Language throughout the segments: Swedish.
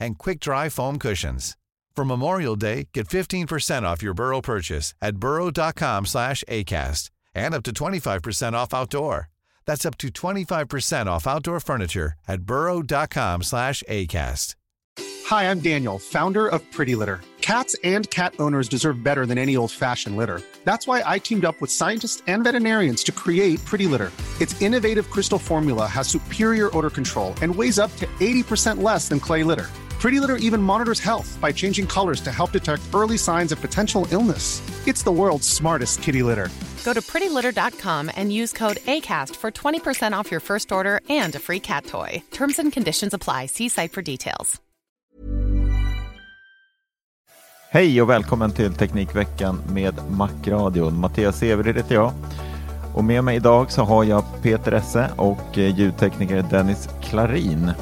and quick-dry foam cushions. For Memorial Day, get 15% off your Burrow purchase at burrow.com slash ACAST and up to 25% off outdoor. That's up to 25% off outdoor furniture at burrow.com slash ACAST. Hi, I'm Daniel, founder of Pretty Litter. Cats and cat owners deserve better than any old-fashioned litter. That's why I teamed up with scientists and veterinarians to create Pretty Litter. Its innovative crystal formula has superior odor control and weighs up to 80% less than clay litter. Pretty Litter even monitors health by changing colors to help detect early signs of potential illness. It's the world's smartest kitty litter. Go to prettylitter.com and use code ACAST for 20% off your first order and a free cat toy. Terms and conditions apply. See site for details. Hej och välkommen till Teknikveckan med Macradion. Mattias Severid heter jag. Och med mig idag så har jag Peter Esse och eh, ljudtekniker Dennis Klarin.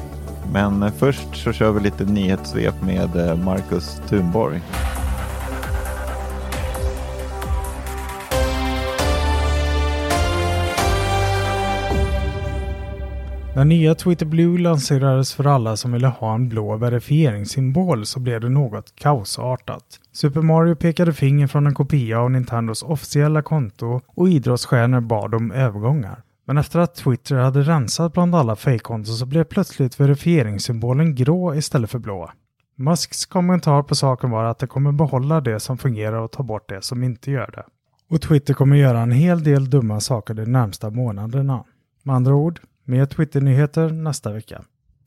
Men eh, först så kör vi lite nyhetssvep med eh, Marcus Thunborg. När nya Twitter Blue lanserades för alla som ville ha en blå verifieringssymbol så blev det något kaosartat. Super Mario pekade finger från en kopia av Nintendos officiella konto och idrottsstjärnor bad om övergångar. Men efter att Twitter hade rensat bland alla fejkkonton så blev plötsligt verifieringssymbolen grå istället för blå. Musks kommentar på saken var att det kommer behålla det som fungerar och ta bort det som inte gör det. Och Twitter kommer göra en hel del dumma saker de närmsta månaderna. Med andra ord, mer Twitter-nyheter nästa vecka.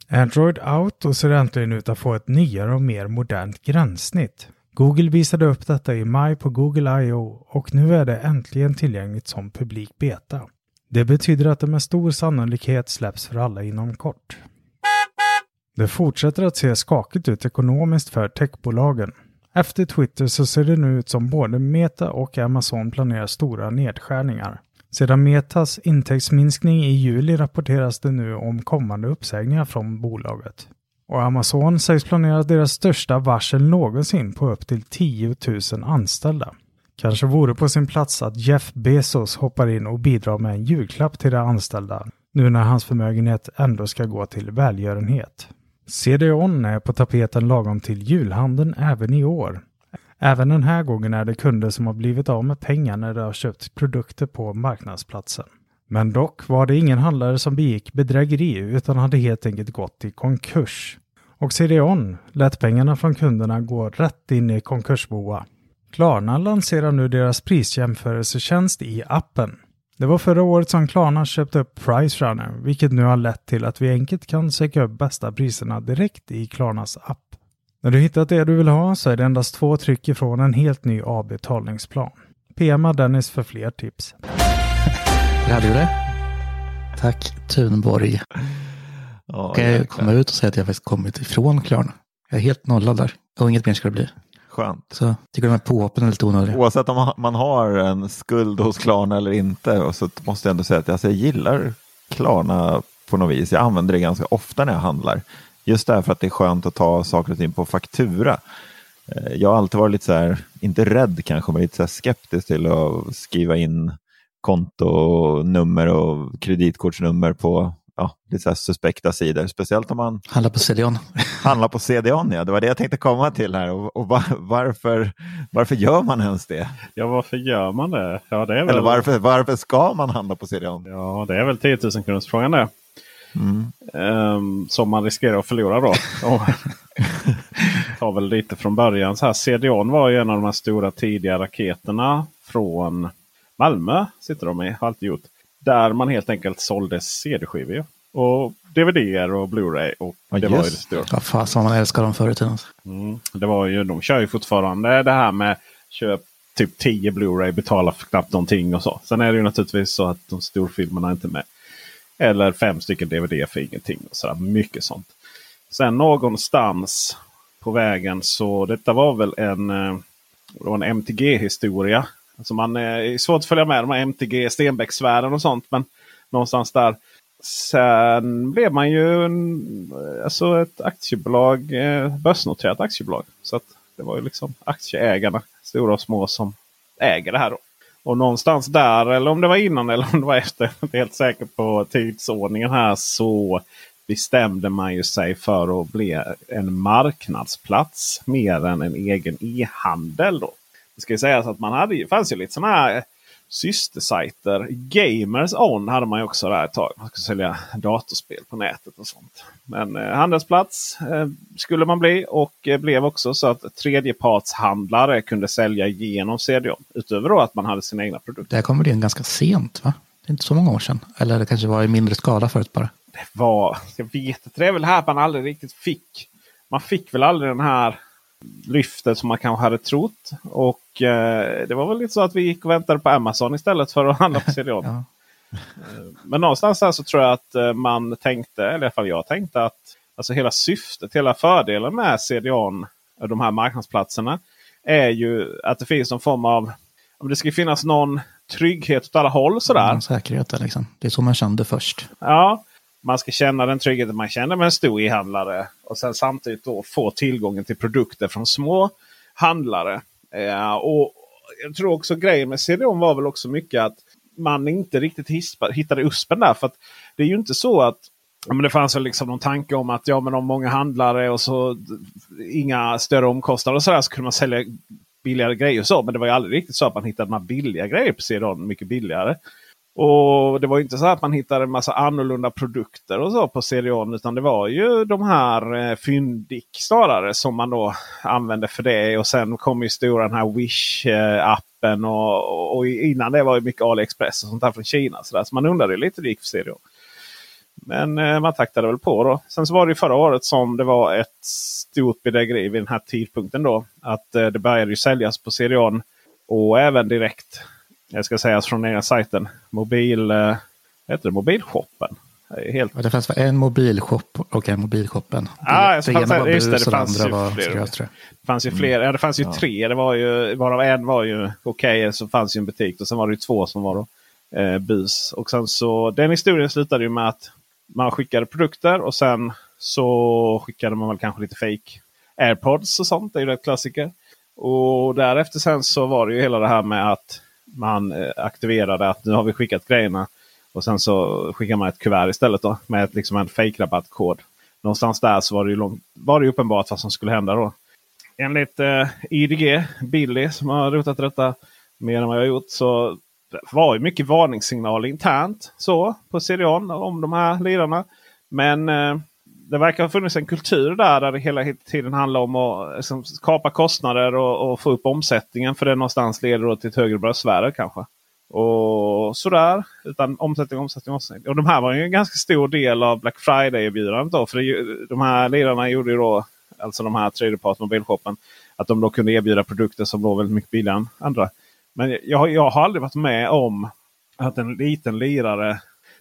Android Auto ser äntligen ut att få ett nyare och mer modernt gränssnitt. Google visade upp detta i maj på Google I.O. och nu är det äntligen tillgängligt som publik beta. Det betyder att det med stor sannolikhet släpps för alla inom kort. Det fortsätter att se skakigt ut ekonomiskt för techbolagen. Efter Twitter så ser det nu ut som både Meta och Amazon planerar stora nedskärningar. Sedan Metas intäktsminskning i juli rapporteras det nu om kommande uppsägningar från bolaget. Och Amazon sägs planera deras största varsel någonsin på upp till 10 000 anställda. Kanske vore på sin plats att Jeff Bezos hoppar in och bidrar med en julklapp till de anställda, nu när hans förmögenhet ändå ska gå till välgörenhet. CDON är på tapeten lagom till julhandeln även i år. Även den här gången är det kunder som har blivit av med pengar när de har köpt produkter på marknadsplatsen. Men dock var det ingen handlare som begick bedrägeri utan hade helt enkelt gått i konkurs. Och CDON lät pengarna från kunderna gå rätt in i konkursboa. Klarna lanserar nu deras prisjämförelsetjänst i appen. Det var förra året som Klarna köpte upp Pricerunner, vilket nu har lett till att vi enkelt kan söka upp bästa priserna direkt i Klarnas app. När du hittat det du vill ha så är det endast två tryck ifrån en helt ny avbetalningsplan. PMa Dennis för fler tips. Hade det. Tack Thunborg. Ja, kan jag komma ut och säga att jag faktiskt kommit ifrån Klarna. Jag är helt nollad där. Och inget mer ska det bli. Skönt. Så tycker de här påhoppen är lite onödiga. Oavsett om man- har en skuld hos Klarna eller inte så måste jag ändå säga att alltså, jag gillar Klarna på något vis. Jag använder det ganska ofta när jag handlar. Just därför att det är skönt att ta saker och ting på faktura. Eh, Jag har alltid varit lite så här, inte rädd kanske, men lite så här skeptisk till att skriva in kontonummer och kreditkortsnummer på ja, lite så här suspekta sidor. Speciellt om man Handla på CDON. handlar på CDON. Ja. Det var det jag tänkte komma till här. Och, och va- varför, varför gör man ens det? Ja, varför gör man det? Ja, det är väl, Eller varför, varför ska man handla på CDON? Ja, det är väl 10 000 kronors frågan det. Mm. Ehm, som man riskerar att förlora då. Tar väl lite från början. Så här, CDON var ju en av de här stora tidiga raketerna från Malmö. Sitter de i, har alltid gjort. Där man helt enkelt sålde CD-skivor. Och DVD och Blu-ray. Och Ja, det var ju det just stora. Ja, fasen man älskar dem förr i tiden. Mm. Det var ju, de kör ju fortfarande det här med köp typ 10 Blu-ray, betala för knappt någonting och så. Sen är det ju naturligtvis så att de storfilmerna är inte med. Eller fem stycken DVD för ingenting. Och så. Mycket sånt. Sen någonstans på vägen. Så detta var väl en, eh, det var en MTG-historia. Alltså man eh, är svårt att följa med de här MTG, Stenbecksvärden och sånt. Men någonstans där. Sen blev man ju en, eh, alltså ett aktiebolag, eh, börsnoterat aktiebolag. Så att det var ju liksom aktieägarna, stora och små, som äger det här. Då. Och någonstans där, eller om det var innan eller om det var efter, jag är inte helt säker på tidsordningen här, så bestämde man ju sig för att bli en marknadsplats mer än en egen e-handel. Då. Det ska sägas att man hade, fanns ju lite sådana här systersajter. Gamers On hade man ju också där ett tag. Man skulle sälja datorspel på nätet och sånt. Men eh, handelsplats eh, skulle man bli och eh, blev också så att tredjepartshandlare kunde sälja genom CDON. Utöver då att man hade sina egna produkter. Det här kommer in ganska sent va? Det är inte så många år sedan. Eller det kanske var i mindre skala förut bara. Det var, jag vet inte, det är väl här att man aldrig riktigt fick. Man fick väl aldrig den här lyftet som man kanske hade trott. Och eh, det var väl lite så att vi gick och väntade på Amazon istället för att handla på CDON. ja. Eh, men någonstans här så tror jag att eh, man tänkte, eller i alla fall jag tänkte att alltså hela syftet, hela fördelen med CDON, de här marknadsplatserna, är ju att det finns någon form av om det ska finnas någon trygghet åt alla håll. Sådär. Mm, säkerhet liksom. Det är så man kände först. Ja, man ska känna den tryggheten man känner med en stor e-handlare. Och sen samtidigt då få tillgången till produkter från små handlare. Eh, och Jag tror också grejen med CDON var väl också mycket att man inte riktigt hittade USPen där. För det är ju inte så att Ja, men det fanns väl liksom någon tanke om att ja, men om många handlare och så inga större omkostnader och så, där, så kunde man sälja billigare grejer. Och så, men det var ju aldrig riktigt så att man hittade de här billiga grejer på CDON mycket billigare. Och det var inte så att man hittade en massa annorlunda produkter och så på CDON. Utan det var ju de här eh, fyndik snarare som man då använde för det. Och sen kom ju stora den här Wish-appen. Och, och, innan det var ju mycket AliExpress och sånt där från Kina. Så, där. så man undrade lite hur det gick för CDON. Men eh, man taktade väl på då. Sen så var det förra året som det var ett stort bedrägeri vid den här tidpunkten då. Att eh, det började ju säljas på CDON och även direkt jag ska säga från den sajten. Mobil, eh, heter det mobilshoppen? Helt... Det fanns en mobilshop och en mobilshoppen. Ah, det, det, fanns, ena var just det, det fanns ju var. Seriöst, det fanns ju fler. Mm. Ja, det fanns ju ja. tre. Det var ju, varav en var ju okej. Okay, så fanns ju en butik. Och sen var det ju två som var då, eh, bus. Och sen så den historien slutade ju med att man skickade produkter och sen så skickade man väl kanske lite fake airpods och sånt. Det är ju rätt klassiker. Och därefter sen så var det ju hela det här med att man eh, aktiverade att nu har vi skickat grejerna. Och sen så skickar man ett kuvert istället då, med ett, liksom en fake-rabattkod. Någonstans där så var det, ju långt, var det uppenbart vad som skulle hända då. Enligt eh, IDG, Billy som har rotat detta mer än vad jag har gjort. Så var ju mycket varningssignaler internt så på CDON om de här lirarna. Men eh, det verkar ha funnits en kultur där, där det hela tiden handlar om att liksom, kapa kostnader och, och, få upp omsättningen. För det någonstans leder till ett högre bröstvärde kanske. Och sådär. Utan omsättning, omsättning, omsättning. Och de här var ju en ganska stor del av Black Friday-erbjudandet. För det, de här lirarna gjorde ju då, alltså de här tredjeparts mobilshoppen, att de då kunde erbjuda produkter som låg väldigt mycket billigare än andra. Men jag, jag har aldrig varit med om att en liten lirare...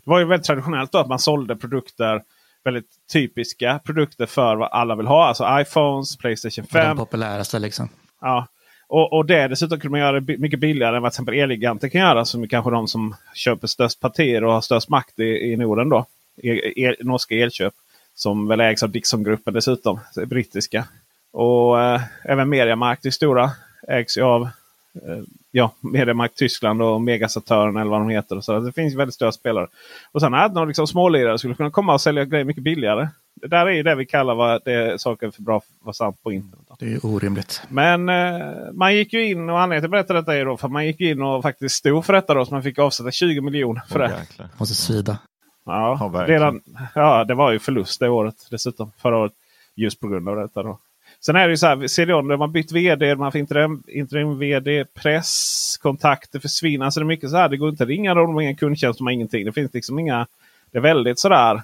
Det var ju väldigt traditionellt då att man sålde produkter väldigt typiska produkter för vad alla vill ha. Alltså iPhones, Playstation 5. De populäraste liksom. Ja. Och, och det dessutom kunde man göra det mycket billigare än vad till exempel Elgiganten kan göra. Som kanske de som köper störst partier och har störst makt i, i Norden. då. El, el, norska Elköp. Som väl ägs av Dixon-gruppen dessutom. Brittiska. Och eh, även Mediamarkt är stora. Ägs ju av eh, ja, Mediamarkt Tyskland och Megasaturn eller vad de heter. Så det finns väldigt stora spelare. Och sen att några liksom smålirare skulle kunna komma och sälja grejer mycket billigare. Det där är ju det vi kallar vad det saker är för bra för att vara sant på internet. Det är orimligt. Men eh, man gick ju in och anledningen till att berätta detta är då för att man gick in och faktiskt stod för detta då. Så man fick avsätta 20 miljoner för oh, det. Jäklar. Måste svida. Ja, ja, redan, ja, det var ju förlust det året dessutom. Förra året. Just på grund av detta då. Sen är det ju så här, CDON, de har bytt vd, man får interim, interim vd, press, kontakter försvinner. Alltså det är mycket så här, det går inte att ringa dem, de har ingen kundtjänst, de har ingenting. Det finns liksom inga... Det är väldigt sådär,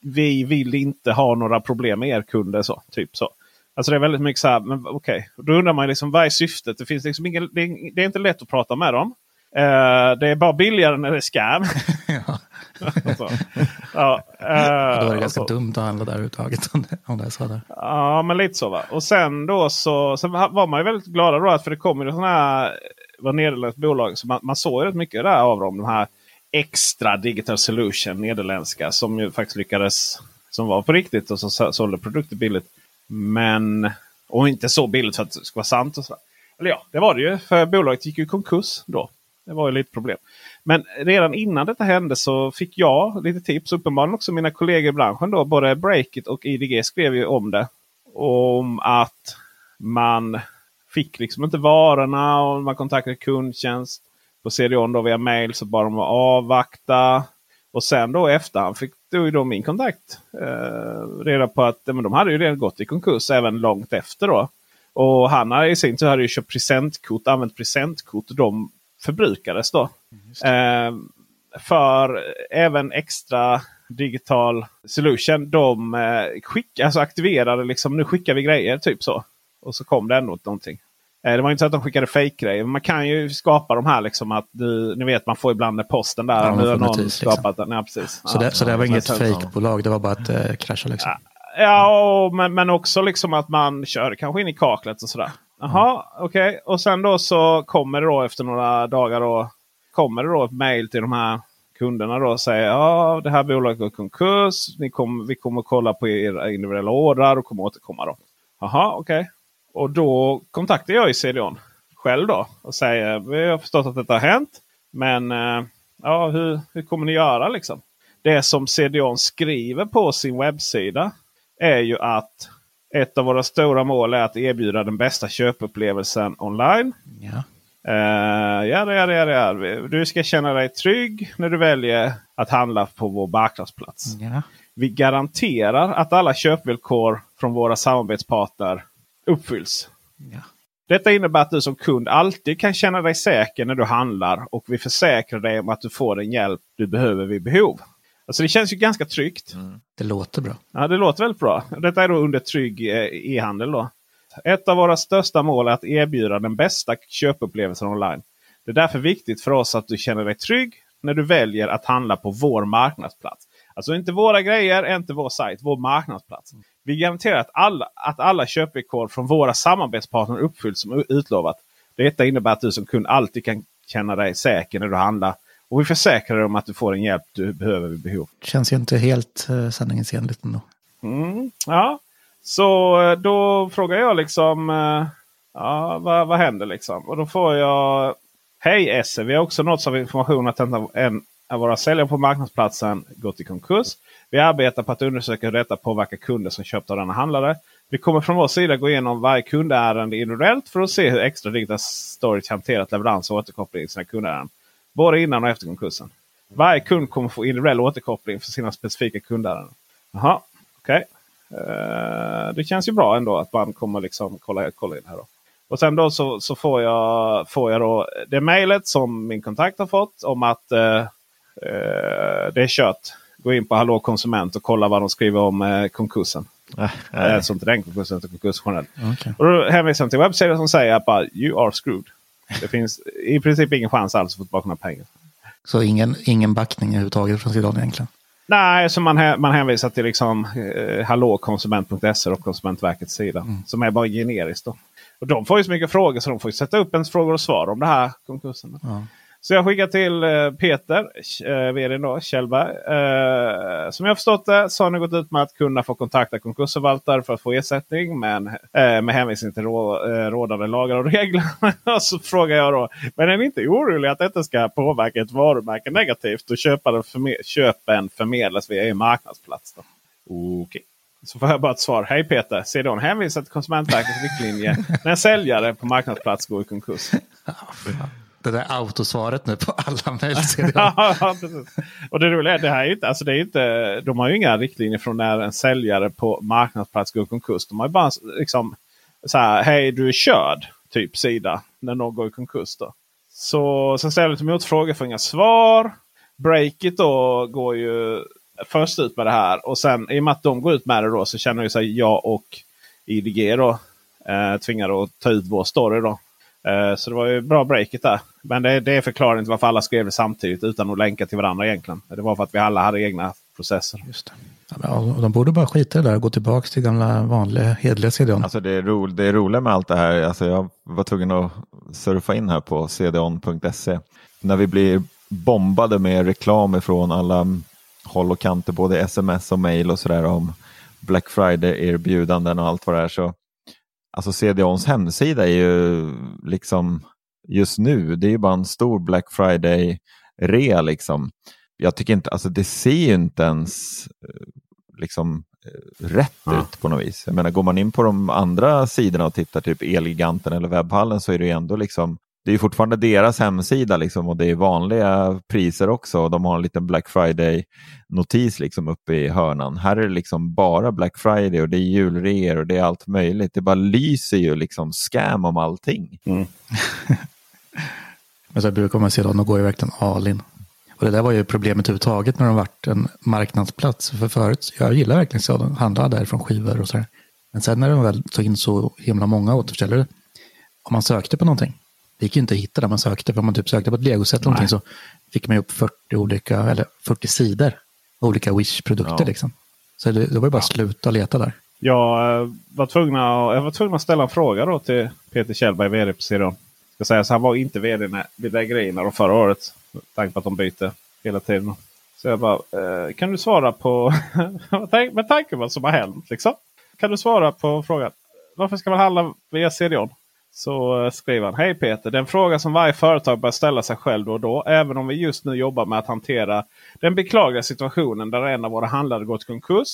vi vill inte ha några problem med er kunder. Så, typ så. Alltså det är väldigt mycket så här, men okej. Okay. Då undrar man liksom, vad är syftet? Det, finns liksom ingen, det, är, det är inte lätt att prata med dem. Uh, det är bara billigare när det är scam. ja så. Ja, eh, Då är det ganska så. dumt att handla där överhuvudtaget om det, om det är så där. Ja, men lite så va. Och sen då så, så var man ju väldigt glada då. För det kommer ju sådana här var nederländskt bolag. Så man, man såg ju rätt mycket där av dem. De här extra Digital Solution, nederländska. Som ju faktiskt lyckades. Som var på riktigt och som sålde produkter billigt. Men, och inte så billigt för att det ska vara sant. och så. Eller ja, det var det ju. För bolaget gick ju i konkurs då. Det var ju lite problem. Men redan innan detta hände så fick jag lite tips. Uppenbarligen också mina kollegor i branschen. Då, både Breakit och IDG skrev ju om det. Om att man fick liksom inte varorna och man kontaktade kundtjänst på CDON då via mail. Så bara de att avvakta. Och sen då i efterhand fick då, då min kontakt eh, reda på att men de hade ju redan gått i konkurs även långt efter. då. Och han hade i sin tur hade ju köpt presentkort, använt presentkort de förbrukades då. Eh, för även extra digital solution. De eh, skick, alltså aktiverade liksom nu skickar vi grejer typ så. Och så kom det ändå någonting. Eh, det var inte så att de skickade fake-grejer. Men Man kan ju skapa de här liksom att du, ni vet man får ibland med posten där. Ja, nu har någon notis, liksom. skapat den. Ja, precis. Så, ja. det, så det var inget fejkbolag, det var bara att eh, krascha liksom. Ja, och, men, men också liksom att man kör kanske in i kaklet och sådär. Jaha, okej. Och sen då så kommer det då efter några dagar då, kommer det då ett mail till de här kunderna då och säger ja det här bolaget går i konkurs. Ni kom, vi kommer kolla på era individuella ordrar och kommer återkomma då. Jaha, okej. Och då kontaktar jag ju CDON själv då och säger vi har förstått att detta har hänt. Men eh, ja, hur, hur kommer ni göra liksom? Det som CDON skriver på sin webbsida är ju att ett av våra stora mål är att erbjuda den bästa köpupplevelsen online. Ja. Uh, ja, ja, ja, ja. Du ska känna dig trygg när du väljer att handla på vår marknadsplats. Ja. Vi garanterar att alla köpvillkor från våra samarbetspartner uppfylls. Ja. Detta innebär att du som kund alltid kan känna dig säker när du handlar och vi försäkrar dig om att du får den hjälp du behöver vid behov. Alltså det känns ju ganska tryggt. Det låter bra. Ja, det låter väldigt bra. Detta är då under trygg eh, e-handel. Då. Ett av våra största mål är att erbjuda den bästa köpupplevelsen online. Det är därför viktigt för oss att du känner dig trygg när du väljer att handla på vår marknadsplats. Alltså inte våra grejer, inte vår sajt, vår marknadsplats. Vi garanterar att alla, att alla köpvillkor från våra samarbetspartner uppfylls som utlovat. Detta innebär att du som kund alltid kan känna dig säker när du handlar. Och vi försäkrar dig om att du får den hjälp du behöver vid behov. Känns ju inte helt uh, sanningsenligt ändå. Mm, ja, så eh, då frågar jag liksom eh, ja, vad, vad händer liksom? Och då får jag Hej Esse, vi har också nåtts av information att en av våra säljare på marknadsplatsen gått i konkurs. Vi arbetar på att undersöka hur detta påverkar kunder som köpt av denna handlare. Vi kommer från vår sida gå igenom varje kundärende individuellt för att se hur extra digital storage hanterat leverans och återkoppling i sina kundärenden. Både innan och efter konkursen. Varje kund kommer få individuell återkoppling för sina specifika kundärenden. Jaha, okej. Okay. Uh, det känns ju bra ändå att man kommer liksom kolla, kolla in här. Då. Och sen då så, så får, jag, får jag då det mejlet som min kontakt har fått om att uh, uh, det är kört. Gå in på Hallå konsument och kolla vad de skriver om konkursen. Äh, Alltså inte den konkursen utan konkurs generellt. Okay. Och då hänvisar de till webbsidan som säger att bara, you are screwed. Det finns i princip ingen chans alls att få tillbaka några pengar. Så ingen, ingen backning överhuvudtaget från sidan egentligen? Nej, så man, man hänvisar till liksom, eh, hallåkonsument.se och Konsumentverkets sida. Mm. Som är bara generiskt. Då. Och de får ju så mycket frågor så de får sätta upp ens frågor och svar om det här konkursen. Ja. Så jag skickar till eh, Peter, eh, vd då, Kjellberg. Eh, som jag förstått det så har ni gått ut med att kunna få kontakta konkursförvaltare för att få ersättning. Men, eh, med hänvisning till rå, eh, rådande lagar och regler. så frågar jag då, men är ni inte oroliga att detta ska påverka ett varumärke negativt och köparen, förme köpen förmedlas via er marknadsplats? Då? Okay. Så får jag bara ett svar. Hej Peter! Sedan hänvisar till Konsumentverkets riktlinjer när säljare på marknadsplats går i konkurs. Ah, det där autosvaret nu på alla mejl. ja. Och det roliga är det här är inte, alltså det är inte, de har ju inga riktlinjer från när en säljare på marknadsplats går konkurs. De har ju bara liksom så här, hej du är körd, typ sida, när någon går i konkurs. Då. Så sen ställer lite motfrågor, får inga svar. Breakit då går ju först ut med det här. Och sen i och med att de går ut med det då så känner ju sig jag och IDG då eh, tvingade att ta ut vår story då. Eh, så det var ju bra breaket där. Men det, det är förklaringen till varför alla skrev det samtidigt utan att länka till varandra egentligen. Det var för att vi alla hade egna processer. Just det. Ja, de borde bara skita i det där och gå tillbaka till gamla vanliga hederliga CDON. Alltså det, är ro, det är roligt med allt det här. Alltså jag var tvungen att surfa in här på cdon.se. När vi blir bombade med reklam från alla håll och kanter, både sms och mail och sådär om Black Friday-erbjudanden och allt vad det är. Så, alltså CDONs hemsida är ju liksom just nu, det är ju bara en stor Black Friday-rea liksom. Jag tycker inte, alltså det ser ju inte ens eh, liksom eh, rätt ja. ut på något vis. Jag menar, går man in på de andra sidorna och tittar, typ Elgiganten eller Webbhallen, så är det ju ändå liksom det är fortfarande deras hemsida liksom, och det är vanliga priser också. Och de har en liten Black Friday-notis liksom, uppe i hörnan. Här är det liksom bara Black Friday och det är julreor och det är allt möjligt. Det bara lyser ju liksom scam om allting. Mm. Men så brukar man se dem, de går ju verkligen all in. Och det där var ju problemet överhuvudtaget när de varit en marknadsplats. För förut, jag gillar verkligen så, handla därifrån skivor och sådär. Men sen när de väl tog in så himla många återförsäljare, om man sökte på någonting, det gick ju inte att hitta där man sökte. För om man typ sökte på ett legoset eller någonting så fick man ju upp 40 olika, eller 40 sidor olika Wish-produkter ja. liksom. Så det, det var ju bara att sluta leta där. Jag eh, var, tvungna, jag var tvungen att ställa en fråga då till Peter Kjellberg, vd på Ciron. Ska säga så han var inte vd när bedrägerierna förra året. Med tanke på att de byter hela tiden. Så jag bara, eh, kan du svara på, med tanke på vad som har hänt. Liksom? Kan du svara på frågan, varför ska man handla via CDON? Så eh, skriver han. Hej Peter! Den fråga som varje företag bör ställa sig själv då och då. Även om vi just nu jobbar med att hantera den beklagliga situationen där en av våra handlare gått konkurs.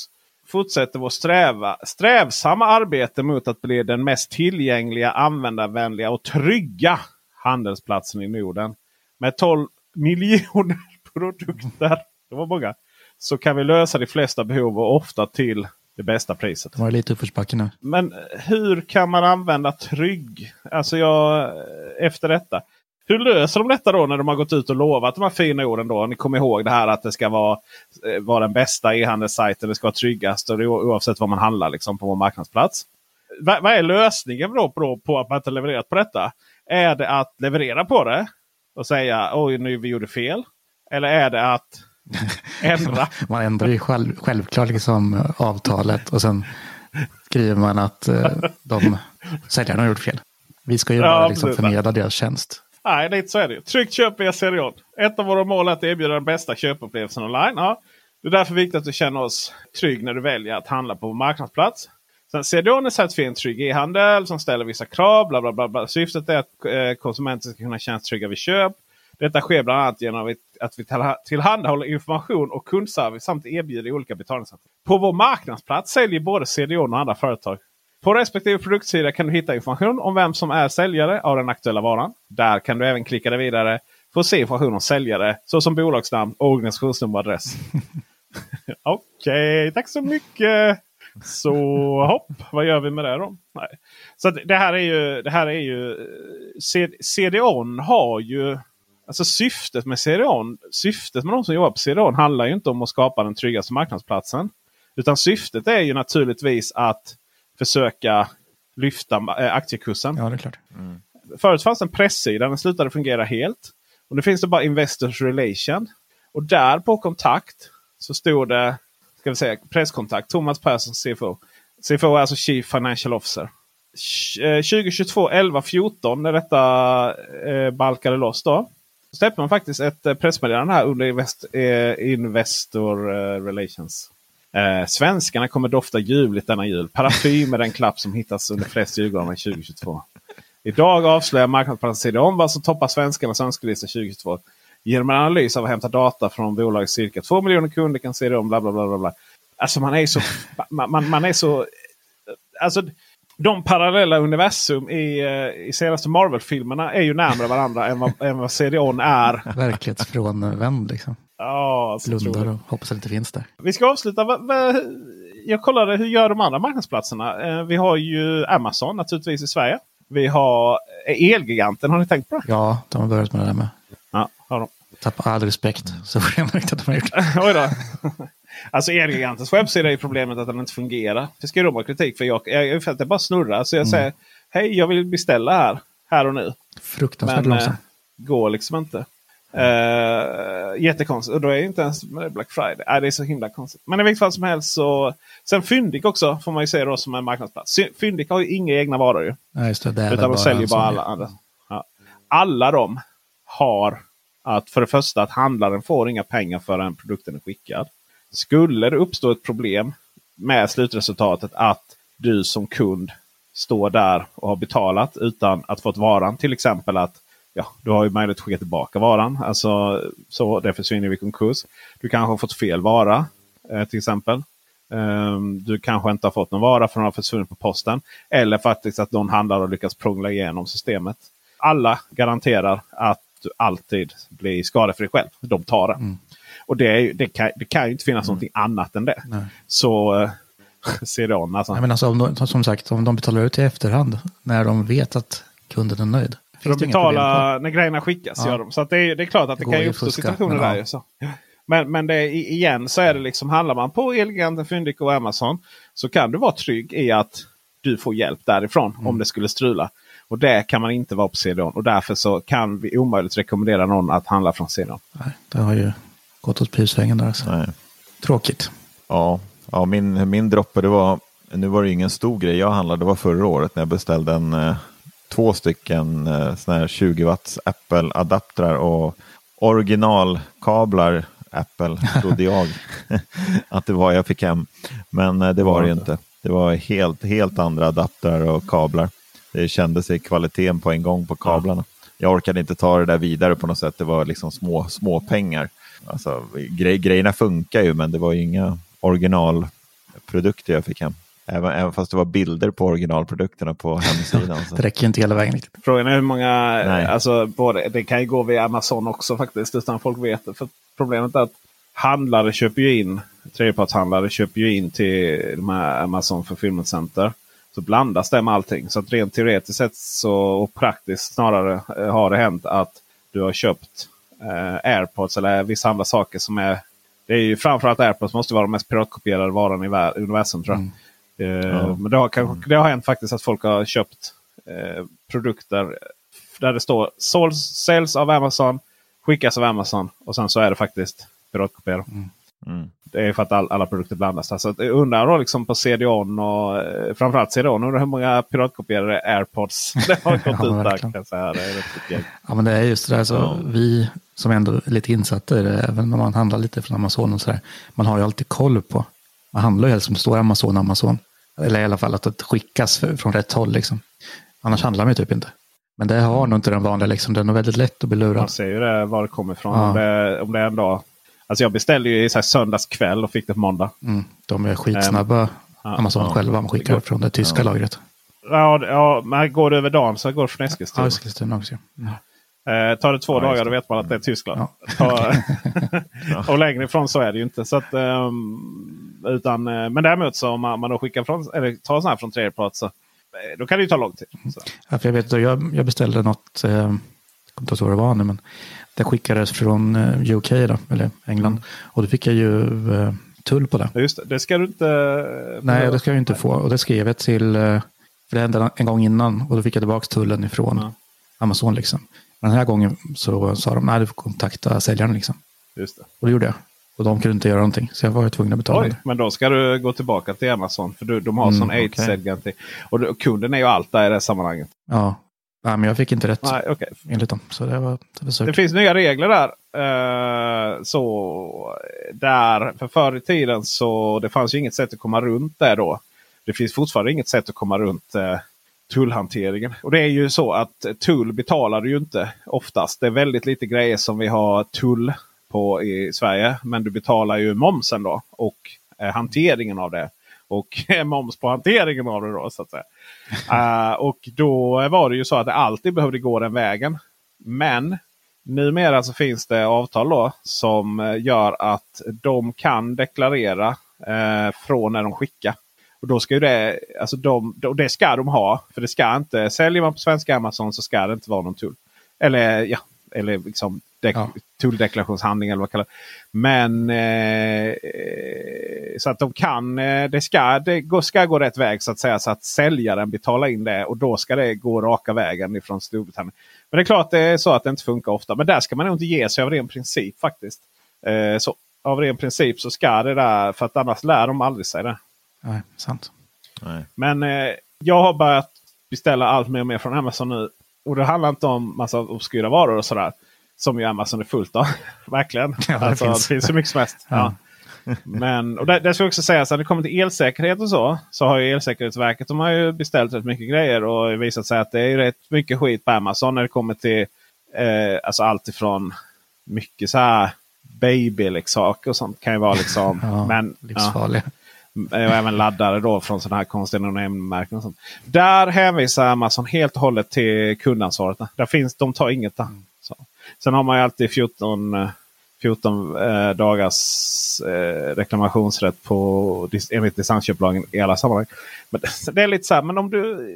Fortsätter vår sträva, strävsamma arbete mot att bli den mest tillgängliga, användarvänliga och trygga handelsplatsen i Norden. Med 12 miljoner produkter. Det var många. Så kan vi lösa de flesta behov och ofta till det bästa priset. Det var lite uppförsbacke nu. Men hur kan man använda trygg? Alltså jag, efter detta. Hur löser de detta då när de har gått ut och lovat de här fina orden? då? Ni kommer ihåg det här att det ska vara, eh, vara den bästa e-handelssajten. Det ska vara tryggast oavsett vad man handlar liksom, på vår marknadsplats. Vad, vad är lösningen då på, på att man inte levererat på detta? Är det att leverera på det och säga oj nu vi gjorde fel? Eller är det att ändra. man ändrar ju själv, självklart liksom avtalet och sen skriver man att eh, de säljarna har gjort fel. Vi ska ju ja, bara liksom förmedla deras tjänst. Nej, lite så är det. Tryggt köp via Serion. Ett av våra mål är att erbjuda den bästa köpupplevelsen online. Ja, det är därför viktigt att du känner oss trygg när du väljer att handla på vår marknadsplats. Sen CDON är certifierad en trygg e-handel som ställer vissa krav. Bla, bla, bla, bla. Syftet är att eh, konsumenter ska kunna känna sig trygga vid köp. Detta sker bland annat genom att vi tillhandahåller information och kundservice samt erbjuder olika betalningssätt. På vår marknadsplats säljer både CDON och andra företag. På respektive produktsida kan du hitta information om vem som är säljare av den aktuella varan. Där kan du även klicka dig vidare för att se information om säljare såsom bolagsnamn, organisationsnummer och adress. Okej, okay, tack så mycket! Så hopp, vad gör vi med det då? Nej. Så det här är ju, det här är ju CDON har ju Alltså syftet med CDON, syftet med de som jobbar på CDON handlar ju inte om att skapa den tryggaste marknadsplatsen. Utan syftet är ju naturligtvis att försöka lyfta äh, aktiekursen. Ja, det är klart. Mm. Förut fanns en pressida, den slutade fungera helt. Och nu finns det bara Investors Relation. Och där på kontakt så stod det, ska vi säga, presskontakt, Thomas Persson CFO. CFO är alltså Chief Financial Officer. 2022 11 14 när detta eh, balkade loss då släppte man faktiskt ett eh, pressmeddelande här under Invest, eh, Investor eh, Relations. Eh, svenskarna kommer dofta ljuvligt denna jul. Paraply är den klapp som hittas under flest julgranar 2022. Idag avslöjar marknadsplatsen om vad som toppar svenskarnas önskelista 2022. Genom en analys av att hämta data från bolagets cirka 2 miljoner kunder kan se det om bla bla bla. bla. Alltså man är så... man, man, man är så... Eh, alltså de parallella universum i, eh, i senaste Marvel-filmerna är ju närmare varandra än vad, än vad CDON är. Verklighetsfrånvänd liksom. Ja, Blundar och hoppas att det inte finns där. Vi ska avsluta. Jag kollade hur gör de andra marknadsplatserna. Eh, vi har ju Amazon naturligtvis i Sverige. Vi har Elgiganten. Har ni tänkt på det? Ja, de har börjat med det där med. Ja, har de. Tappar all respekt så fort jag märkt att de har gjort det. Oj då. Alltså Elgigantens webbsida är problemet att den inte fungerar. Det ska de ha kritik för. Jag, jag, jag, det bara snurrar. Så jag mm. säger Hej, jag vill beställa här. här och nu. Fruktansvärt Men eh, långsamt. går liksom inte. Uh, jättekonstigt. Och då är det inte ens Black Friday. Nej, det är så himla konstigt. Men i vilket fall som helst så. Sen Fyndik också får man ju se då som en marknadsplats. Fyndik har ju inga egna varor ju. Ja, just det, det Utan de säljer bara alla andra. Ja. Alla de har att för det första att handlaren får inga pengar förrän produkten är skickad. Skulle det uppstå ett problem med slutresultatet att du som kund står där och har betalat utan att fått varan. Till exempel att ja, du har ju möjlighet att skicka tillbaka varan. Alltså, så det försvinner vid konkurs. Du kanske har fått fel vara eh, till exempel. Ehm, du kanske inte har fått någon vara för den har försvunnit på posten. Eller faktiskt att någon handlare har lyckats prångla igenom systemet. Alla garanterar att du alltid blir skadefri själv. De tar det. Mm. Och det, det, kan, det kan ju inte finnas någonting annat än det. Nej. Så eh, CDON alltså. Ja, men alltså, om de, som sagt, om de betalar ut i efterhand när de vet att kunden är nöjd. För de betalar när grejerna skickas. Ja. Gör de. Så att det, är, det är klart att det, Det kan ju uppstå fuska, situationer men där. ja. Så. Men, men det, är- igen så är det liksom, handlar man på Elgiganten, Fyndik och Amazon så kan du vara trygg i att du får hjälp därifrån Mm. om det skulle strula. Och det kan man inte vara på CDON. Och därför så kan vi omöjligt rekommendera någon att handla från CDON. Nej, det har ju gått åt pipsvängen där. Alltså. Nej. Tråkigt. Ja, ja min, min droppe det var, nu var det ingen stor grej jag handlade, det var förra året när jag beställde en, eh, två stycken eh, såna här 20 watts Apple-adaptrar och originalkablar Apple, trodde jag att det var jag fick hem. Men eh, det var det ju inte. Det var helt, helt andra adaptrar och kablar. Det kändes i kvaliteten på en gång på kablarna. Jag orkade inte ta det där vidare på något sätt. Det var liksom små, små pengar. Alltså, grej, grejerna funkar ju, men det var ju inga originalprodukter jag fick hem. Även, även fast det var bilder på originalprodukterna på hemsidan. Så. Det räcker inte hela vägen riktigt. Frågan är hur många, Nej. alltså både, det kan ju gå via Amazon också faktiskt utan folk vet det. För problemet är att handlare köper ju in, tredjepartshandlare köper ju in till de här Amazon Fulfillment Center. Så blandas det med allting. Så att rent teoretiskt sett så, och praktiskt snarare eh, har det hänt att du har köpt eh, AirPods eller vissa andra saker som är det är ju framförallt AirPods måste vara den mest piratkopierade varan i universum tror jag. Eh, Men det har, kanske, det har hänt faktiskt att folk har köpt eh, produkter där det står "Sold- säljs av Amazon, skickas av Amazon och sen så är det faktiskt piratkopierat. Mm. Det är för att all, alla produkter blandas. Alltså, jag undrar då liksom på CDON och eh, framförallt CDON. Undrar hur många piratkopierade AirPods det har gått Ja, ut där. Kan säga. Det är. Ja, men det är just det där, så Ja. vi som ändå är lite insatta i det, även när man handlar lite från Amazon och sådär, man har ju alltid koll på, man handlar ju helst som det står Amazon, Amazon. Eller i alla fall att det skickas från rätt håll liksom. Annars handlar man ju typ inte. Men det har nog inte den vanliga liksom, den är väldigt lätt att bli lurad. Man ser ju det, var det kommer ifrån. Ja. Om, det, om det är en dag. Alltså jag beställde ju i så söndagskväll och fick det på måndag. Mm, de är skitsnabba, ja, Amazon ja. själva, man skickar från det tyska lagret. Ja, det- ja, men går det över dagen så går det från Eskilstuna. Ja, Eskilstuna också. Mm. Eh, tar det två Ja, dagar då vet man att det är Tyskland. Ja. Och längre ifrån så är det ju inte. Så att, ehm, utan, eh, men däremot så om man, man då skickar från, eller tar sådana här från tredjepart så eh, då kan det ju ta lång tid. Så. Ja, för jag, vet, jag, jag beställde något, eh, jag kommer inte ihåg vad det var nu, men det skickades från eh, UK, då, eller England. Mm. Och då fick jag ju eh, tull på det. Just det, det ska du inte... eh, Nej, det ska jag inte få. Och det skrev jag till, för det hände en gång innan. Och då fick jag tillbaka tullen ifrån Ja. Amazon. Liksom. Men den här gången så sa de, nej du får kontakta säljaren. Liksom. Just det. Och det gjorde jag. Och de kunde inte göra någonting. Så jag var tvungen att betala. Oj, men då ska du gå tillbaka till Amazon. För du, de har Mm, sån okej. aids-garanti. Och, kunden är ju allt där i det här sammanhanget. Ja, nej, men jag fick inte rätt Nej, okej. enligt dem. Så det var, det var Det finns nya regler där. Eh, så där, för förr i tiden så det fanns ju inget sätt att komma runt det då. Det finns fortfarande inget sätt att komma runt eh, tullhanteringen. Och det är ju så att tull betalar du ju inte oftast. Det är väldigt lite grejer som vi har tull på i Sverige. Men du betalar ju momsen då och eh, hanteringen av det. Och moms på hanteringen av det då så att säga. Eh, och då var det ju så att det alltid behövde gå den vägen. Men numera så finns det avtal då som eh, gör att de kan deklarera eh, från när de skickar. Och då ska ju det, alltså de, och det ska de ha. För det ska inte, säljer man på svenska Amazon så ska det inte vara någon tull. Eller ja, eller liksom dek- Ja. tulldeklarationshandling eller vad kallar. Men eh, så att de kan, eh, det ska, det ska gå rätt väg så att säga. Så att säljaren betalar in det och då ska det gå raka vägen ifrån Storbritannien. Men det är klart det är så att det inte funkar ofta. Men där ska man nog inte ge sig av ren princip faktiskt. Eh, så av ren princip så ska det där, för att annars lär de aldrig sig det. Nej, sant. Nej. Men eh, jag har börjat beställa allt mer och mer från Amazon nu. Och det handlar inte om massa obskyra varor och sådär. Som ju Amazon är fullt av. Verkligen. Ja, det alltså, finns. det finns hur mycket som helst. ja. Men och det, det ska jag också säga, så när det kommer till elsäkerhet och så. Så har ju Elsäkerhetsverket de har ju beställt rätt mycket grejer. Och visat sig att det är rätt mycket skit på Amazon när det kommer till eh, alltså allt ifrån mycket så här babyleksaker och sånt kan ju vara liksom. Ja, men, ja. Och även laddare då från sådana här konstiga no-name-märken. och sånt. Där hänvisar Amazon helt och hållet till kundansvaret. Där finns, de tar inget där. Så. Sen har man ju alltid 14, 14 eh, eh, dagars eh, reklamationsrätt på, enligt distansköplagen i alla sammanhang. Men det- är lite så här, men om du,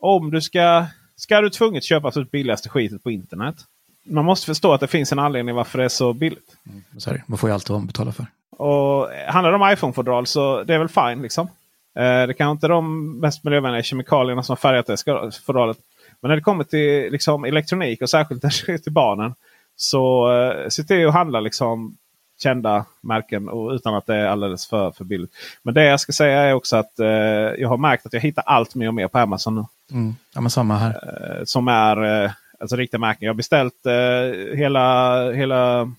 om du ska, ska du tvunget köpa det billigaste skitet på internet. Man måste förstå att det finns en anledning varför det är så billigt. Mm, så man får ju alltid vad man betalar för. Och handlar det om iPhone-fodral så det är väl fine. Liksom. Eh, det kanske inte är de mest miljövänliga kemikalierna som färgat det fodralet. Men när det kommer till liksom, elektronik och särskilt till barnen. Så eh, se till att handla liksom, kända märken och utan att det är alldeles för, för billigt. Men det jag ska säga är också att eh, jag har märkt att jag hittar allt mer och mer på Amazon nu. Mm. Ja, men samma här. Eh, som är eh, alltså riktiga märken. Jag har beställt eh, hela, hela...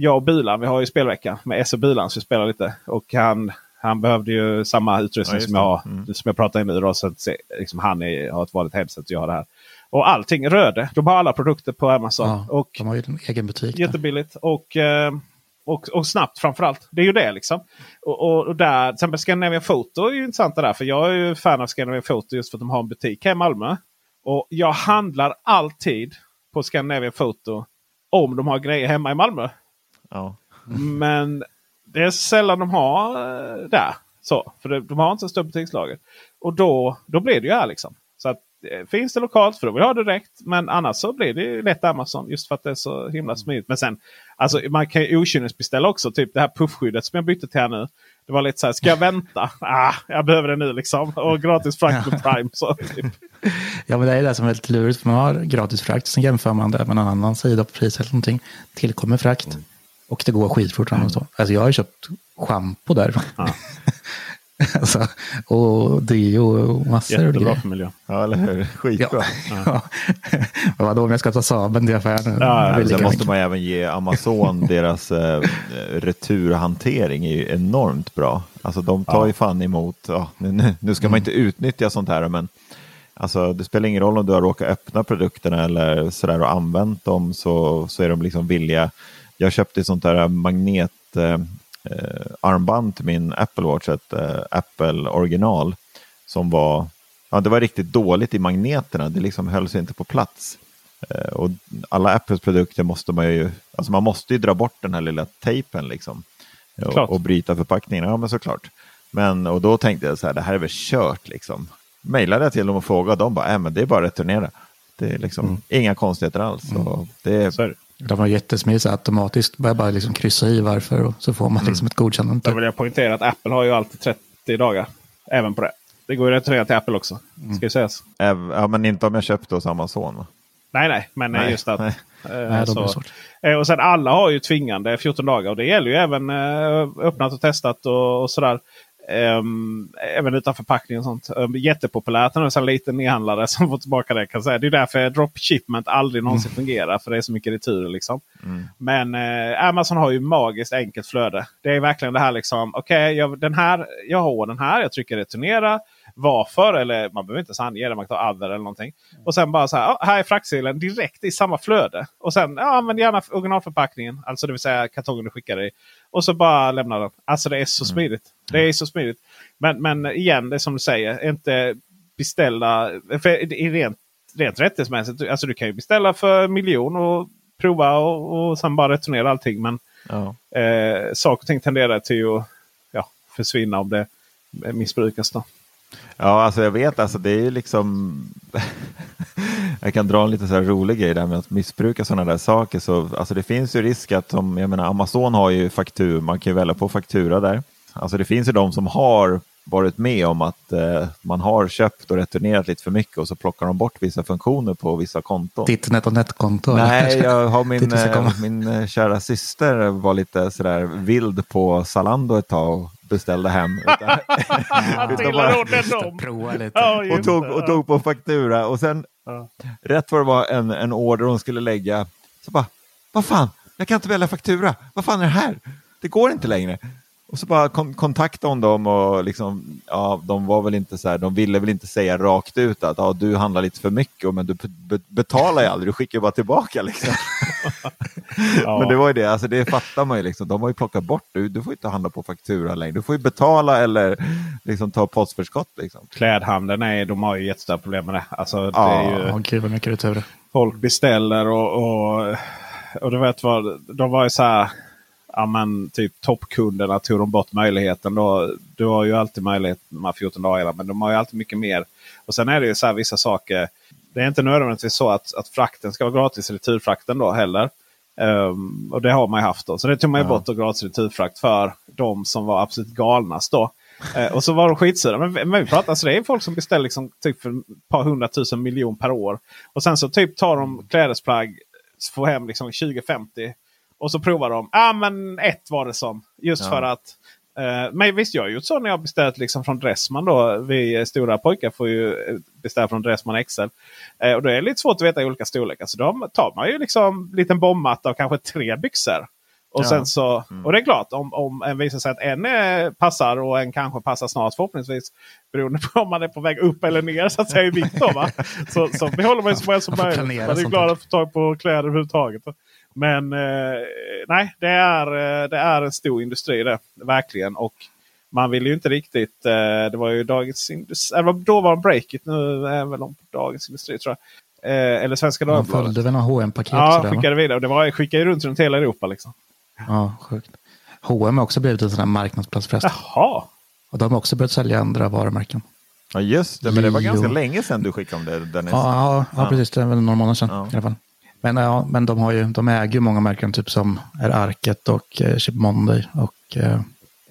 Jag och Bilan, vi har ju spelvecka med S och Bilan så vi spelar lite. Och han, han behövde ju samma utrustning Ja, som jag har. Mm. Som jag pratar i nu. Då, så att, se- liksom, han är, har ett vanligt headset och jag har det här. Och allting Röde. De har alla produkter på Amazon. Ja, och de har ju en egen butik. där. Jättebilligt och, eh, och, och snabbt framförallt. Det är ju det liksom. Och, och, och där, till exempel Scandinavian Photo är ju intressant det där. För jag är ju fan av Scandinavian Photo just för att de har en butik här i Malmö. Och jag handlar alltid på Scandinavian Photo om de har grejer hemma i Malmö. Ja. Men det är sällan de har eh, där. Så, för det, de har inte så stort butikslager. Och då, då blir det ju här liksom. Så att, eh, finns det lokalt för då vill jag ha direkt. Men annars så blir det ju lätt Amazon. Just för att det är så himla smidigt. Men sen, alltså, man kan ju okynnesbeställa också. Typ det här puffskyddet som jag bytte till här nu. Det var lite så här, ska jag vänta? Ah, jag behöver det nu liksom. Och gratis frakt med Prime. Så, typ. Ja, men det är det som är lite lurigt. Man har gratis frakt, sen jämför man det med en annan sida på priset eller någonting. Tillkommer frakt. Och det går skitfort. och så. Alltså jag har köpt schampo därifrån. alltså, och deo och massor av Jättebra grejer. för miljön. ja, eller hur? Skitbra. Ja. Men vadå om jag ska ta Saben till affären? Ja, Sen lika måste man även ge Amazon deras eh, returhantering är ju enormt bra. Alltså de tar ju fan emot, ja, nu- nu, ska man inte utnyttja sånt här men alltså, det spelar ingen roll om du har råkat öppna produkterna eller sådär och använt dem så, så är de liksom villiga. Jag köpte ett sånt där magnet eh, eh, till min Apple Watch, ett eh, Apple original som var, ja det var riktigt dåligt i magneterna, det liksom höll sig inte på plats. Eh, Och alla Apples produkter måste man ju, alltså man måste ju dra bort den här lilla tejpen liksom. Och, och bryta förpackningen, ja men såklart. Men, och då tänkte jag så här, det här är väl kört liksom. Mejlade jag till dem och frågade och de bara, äh, men det är bara att returnera. Det är liksom inga konstigheter alls. Och det är, Så är det. De har jättesmidigt så automatiskt. Bara, bara liksom kryssa i varför och så får man liksom ett godkännande. Då vill jag poängtera att Apple har ju alltid 30 dagar. Även på det. Det går ju att returnera till Apple också. Ska ju sägas. äv- ja, men inte om jag köpte hos Amazon. Va? Nej, nej, men Nej, just att... nej. eh, Nej, så. Eh, Och sen alla har ju tvingande 14 dagar. Och det gäller ju även eh, öppnat och testat och, och sådär. Ehm, även utan förpackning och sånt. Um, jättepopulärt det är en liten nedhandlare som får tillbaka det. Kan jag säga. Det är därför dropshipment aldrig någonsin fungerar. För det är så mycket returer liksom. Men eh, Amazon har ju magiskt enkelt flöde. Det är verkligen det här liksom. Okej, jag, den här, jag har den här. Jag trycker returnera. Varför? Eller man behöver inte ens ange det. Man kan ta other eller någonting. Och sen bara så här. "Ja, här är fraktsedeln direkt i samma flöde. Och sen ja, använd gärna originalförpackningen. Alltså det vill säga kartongen du skickar i. Och så bara lämna den. Alltså det är så smidigt. Det är så smidigt. Men, men igen, det är som du säger. Inte beställa. För i rent, rent rättighetsmässigt. Alltså du kan ju beställa för miljon och prova och, och sen bara returnera allting. Men Ja. eh, saker och ting tenderar till att ja, försvinna om det missbrukas. Då. Ja, alltså jag vet, alltså det är ju liksom... jag kan dra en lite så här rolig grej där med att missbruka sådana där saker. Så, alltså det finns ju risk att, som, jag menar, Amazon har ju faktur, man kan ju välja på faktura där. Alltså det finns ju de som har varit med om att eh, man har köpt och returnerat lite för mycket och så plockar de bort vissa funktioner på vissa konton. Ditt NetOnNet-konto? Nej, jag har min, eh, min eh, kära syster var lite sådär vild på Zalando ett tag och beställde hem. Han dem. Prova lite. Ja, och, tog, och tog på faktura och sen Ja. rätt vad det var en, en order hon skulle lägga så bara, vad fan, jag kan inte välja faktura, vad fan är det här? Det går inte längre. Och så bara kon kontaktade hon dem och liksom, ja, de var väl inte så här, de ville väl inte säga rakt ut att ja, du handlar lite för mycket men du be betalar ju aldrig, du skickar ju bara tillbaka liksom. Ja. Men det var ju det, alltså det fattar man ju liksom. De har ju plockat bort du, du får inte handla på faktura längre. Du får ju betala eller liksom ta postförskott liksom. Klädhandeln är, de har ju jättestora problem med det. Alltså, det Ja. är ju, Åh gud vad mycket returer. folk beställer och, och, och du vet vad, de var ju så här. Ja men typ toppkunderna tog de bort möjligheten då. Du har ju alltid möjlighet de här 14 dagarna men de har ju alltid mycket mer. Och sen är det ju så här vissa saker. Det är inte nödvändigtvis så att, att frakten ska vara gratis, returfrakten då heller. Ehm, och det har man ju haft då. Så det tog man ju Ja. bort då gratis returfrakt för de som var absolut galnast då. Eh, och så var de skitsura. Men, men vi pratar, alltså det är folk som beställer liksom typ för ett par hundratusen miljon per år. Och sen så typ tar de klädesplagg, får hem liksom 20-50. Och så provar de. Ja ah, men ett var det som. Just Ja. för att. Eh, men visst jag har gjort så när jag beställt liksom från Dressman då. Vi eh, stora pojkar får ju eh, beställa från Dressman XL. Eh, och då är det lite svårt att veta i olika storlekar. Så då tar man ju liksom en liten bombmatta och kanske tre byxor. Och, Ja. sen så, Mm. och det är klart, om, om en visar sig att en passar och en kanske passar snart förhoppningsvis. Beroende på om man är på väg upp eller ner så att säga i vikt. Då, va? Så, så behåller man ju så många som möjligt. Man är glad att få tag på kläder överhuvudtaget. Men eh, nej, det är, eh, det är en stor industri det. Verkligen. Och man vill ju inte riktigt. Eh, det var ju Dagens Industri. Eller då var det Breakit. Nu är väl på Dagens Industri tror jag. Eh, eller Svenska Man Dagbladet. följde väl några hm paket Ja, sådär, va? skickade vidare. Och det var, skickade ju runt runt hela Europa. Liksom. Ja, sjukt. H&M har också blivit en sån här marknadsplats förresten. Jaha! Och de har också börjat sälja andra varumärken. Ja just det, men det var ganska länge sedan du skickade om det Dennis. Ja, ja, ja, Ja. precis. Det är väl några månader sedan Ja. i alla fall. Men, ja, men de, har ju, de äger ju många märken, typ som är Arket och eh, Chip Monday och eh,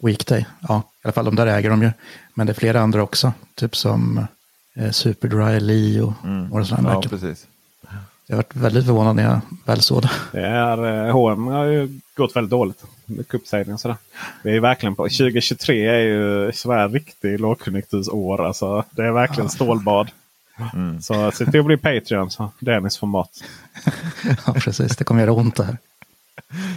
Weekday. Ja, i alla fall de där äger de ju. Men det är flera andra också, typ som eh, Superdry, Lee och några sådana ja märken. precis. Jag har varit väldigt förvånad när jag väl såg det. Det är, eh, H&M har ju gått väldigt dåligt. Mycket uppsägningar sådär. Det är verkligen på 2023 är ju sådär riktig lågkonjunktursår. Alltså, det är verkligen stålbad. Mm. Så se till att bli Patreon så Dennis får mat. ja, precis. Det kommer göra ont det här.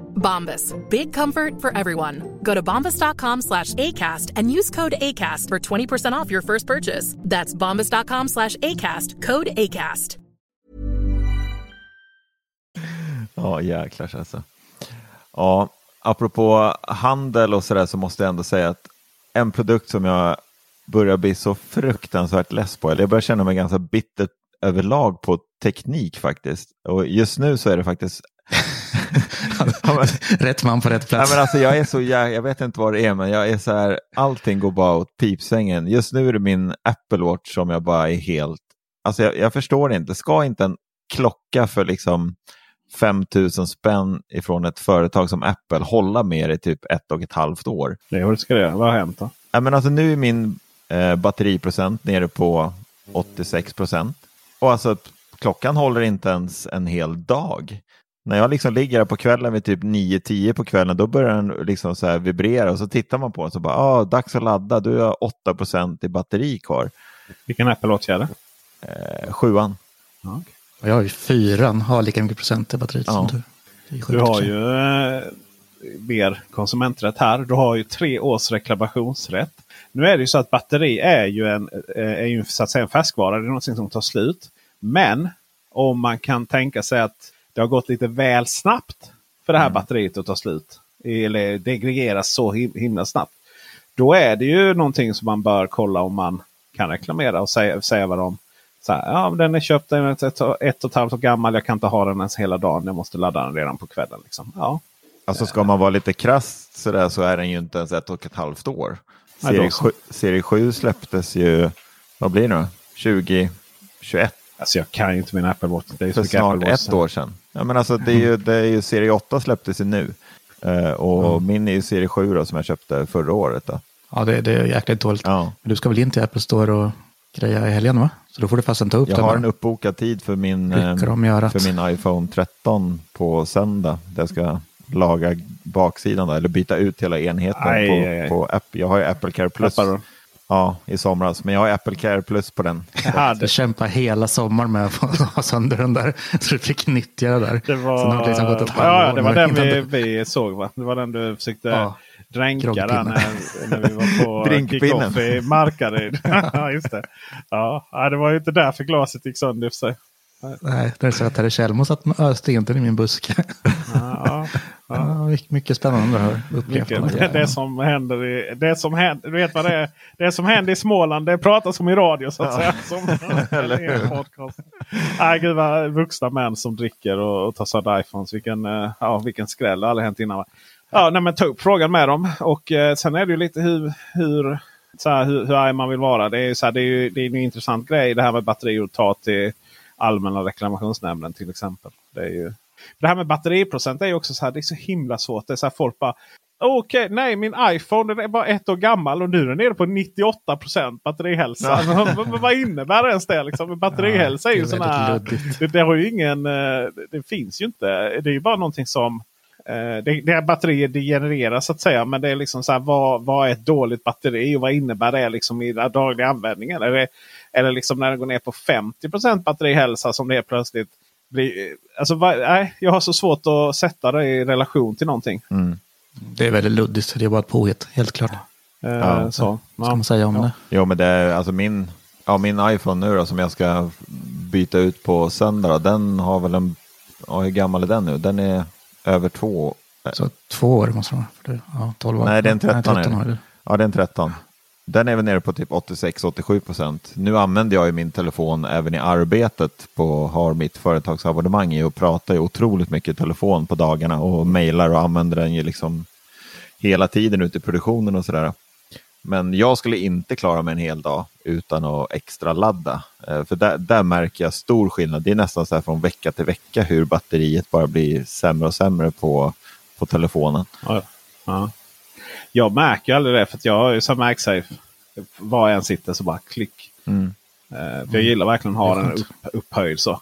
Bombas. Big comfort for everyone. Go to bombas.com slash ACAST and use code ACAST for 20% off your first purchase. That's bombas.com slash ACAST. Code ACAST. Ja, jäklar alltså. Ja, apropå handel och sådär så måste jag ändå säga att en produkt som jag börjar bli så fruktansvärt less på, eller jag börjar känna mig ganska bitter överlag på teknik faktiskt. Och just nu så är det faktiskt rätt man på rätt plats. Ja, men alltså, jag, är så, jag, jag vet inte vad det är, men jag är så här, allting går bara åt pipsängen. Just nu är det min Apple Watch som jag bara är helt... Alltså jag, jag förstår det inte. Ska inte en klocka för liksom 5000 spänn ifrån ett företag som Apple hålla med i typ ett och ett halvt år? Det vad ska det göra? Vad har hänt då? Ja, men alltså, nu är min eh, batteriprocent nere på 86 procent. Och alltså klockan håller inte ens en hel dag. När jag liksom ligger här på kvällen vid typ 9-10 på kvällen då börjar den liksom så här vibrera och så tittar man på den och bara ah, dags att ladda, du har 8 procent i batteri kvar. Vilken Apple Watch är det? Eh, sjuan. Ja, okay. Och jag har ju fyran, har lika mycket procent i batteriet Ja. som du. Du har ju eh, mer konsumenträtt här. Du har ju tre års reklamationsrätt. Nu är det ju så att batteri är ju en, eh, är ju så att säga en färskvara. Det är någonting som tar slut. Men om man kan tänka sig att det har gått lite väl snabbt för det här batteriet att ta slut. Eller degregeras så him- himla snabbt. Då är det ju någonting som man bör kolla om man kan reklamera och säga, säga vad de så här, ja, den är köpt, den är ett, ett, ett och ett halvt år gammal. Jag kan inte ha den ens hela dagen. Jag måste ladda den redan på kvällen. Liksom. Ja, Alltså ska man vara lite krass så, där, så är den ju inte ens ett och ett halvt år. Nej, Serie då så. 7, serie 7 släpptes ju, vad blir det då? 2021? Alltså jag kan ju inte min Apple Watch. Det är så För snart Apple Watch. ett år sedan. Ja, men alltså, det, är ju, det är ju serie 8 släpptes ju nu. Eh, och min är ju serie 7 då, som jag köpte förra året. Då. Ja, det, det är jäkligt dåligt. Ja. Men du ska väl in till Apple Store och greja i helgen va? Så då får du fasen ta upp Jag den. har bara. en uppbokad tid för min, eh, för min iPhone 13 på söndag. Där jag ska laga baksidan då, eller byta ut hela enheten Aj, på, aj, aj. på App. Jag har ju Apple Care Plus. Tappar du? Ja, i somras. Men jag har Apple Care Plus på den. Ja, Jag det, kämpade hela sommaren med att få ha sönder den där. Så du fick nyttja det där. det var, har det liksom gått ett ja, det var den vi, vi såg va? Det var den du försökte Ja. dränka där när, när vi var på kick-off i Markaryd. ja, just det. Ja, ja, det var ju inte därför glaset gick sönder i sig. Nej, det är så att Terry Kjellmo satt med öste inte i min buske. Ja, ja. Ja, mycket- spännande att. Mycket. Det, det som händer i, det som händer, du vet vad det är? Det som händer i Småland det pratas om i radio så att säga. Som, eller en podcast. Nej, gud vad vuxna män som dricker och, och tar sönder iPhones. Vilken, eh, ja, vilken skräll. Det har aldrig hänt innan. Va? Ja, nej, men ta upp frågan med dem. Och eh, sen är det ju lite hur, hur, så här, hur, hur arg man vill vara. Det är, så här, det är ju det är en intressant grej det här med batteri att ta till Allmänna reklamationsnämnden till exempel. Det är ju det här med batteriprocent är ju också så här, det är så himla svårt. Det är så här folk bara Okej, nej min iPhone den är bara ett år gammal och nu är den nere på 98% batterihälsa. vad, vad- vad innebär ens det? Liksom? Batterihälsa är ju det är här... luddigt. Det, det har ju ingen... eh, Det finns ju inte. Det är ju bara någonting som... eh, Det, det det genereras så att säga. Men det är liksom så här, vad, vad är ett dåligt batteri och vad innebär det liksom i den dagliga användningen? Är det, det liksom när det går ner på 50% batterihälsa som det är plötsligt blir... Alltså, vad, nej, jag har så svårt att sätta det i relation till någonting. Mm. Det är väldigt luddigt. Det är bara ett påhitt, helt klart. Eh, Ja, så. Vad ska man säga om det? Jo, men det är alltså min, ja, min iPhone nu då, som jag ska byta ut på söndag. Då, den har väl en, ja, hur gammal är den nu? Den är över två. Så två år måste det vara. För det, ja, 12 år. Nej, det är en 13. Nej, 13 är år. det. Ja, det är en 13. Den är väl nere på typ 86-87 procent. Nu använder jag ju min telefon även i arbetet på har mitt företagsabonnemang i och pratar ju otroligt mycket i telefon på dagarna och mejlar och använder den ju liksom hela tiden ute i produktionen och sådär. Men jag skulle inte klara mig en hel dag utan att extra ladda. Eh, för där, där märker jag stor skillnad. Det är nästan så här från vecka till vecka hur batteriet bara blir sämre och sämre på, på telefonen. Ja, ja. Jag märker aldrig det för att jag ju så MagSafe. Var jag än sitter så bara klick. Mm. För jag gillar verkligen att ha är den upp, upphöjd så.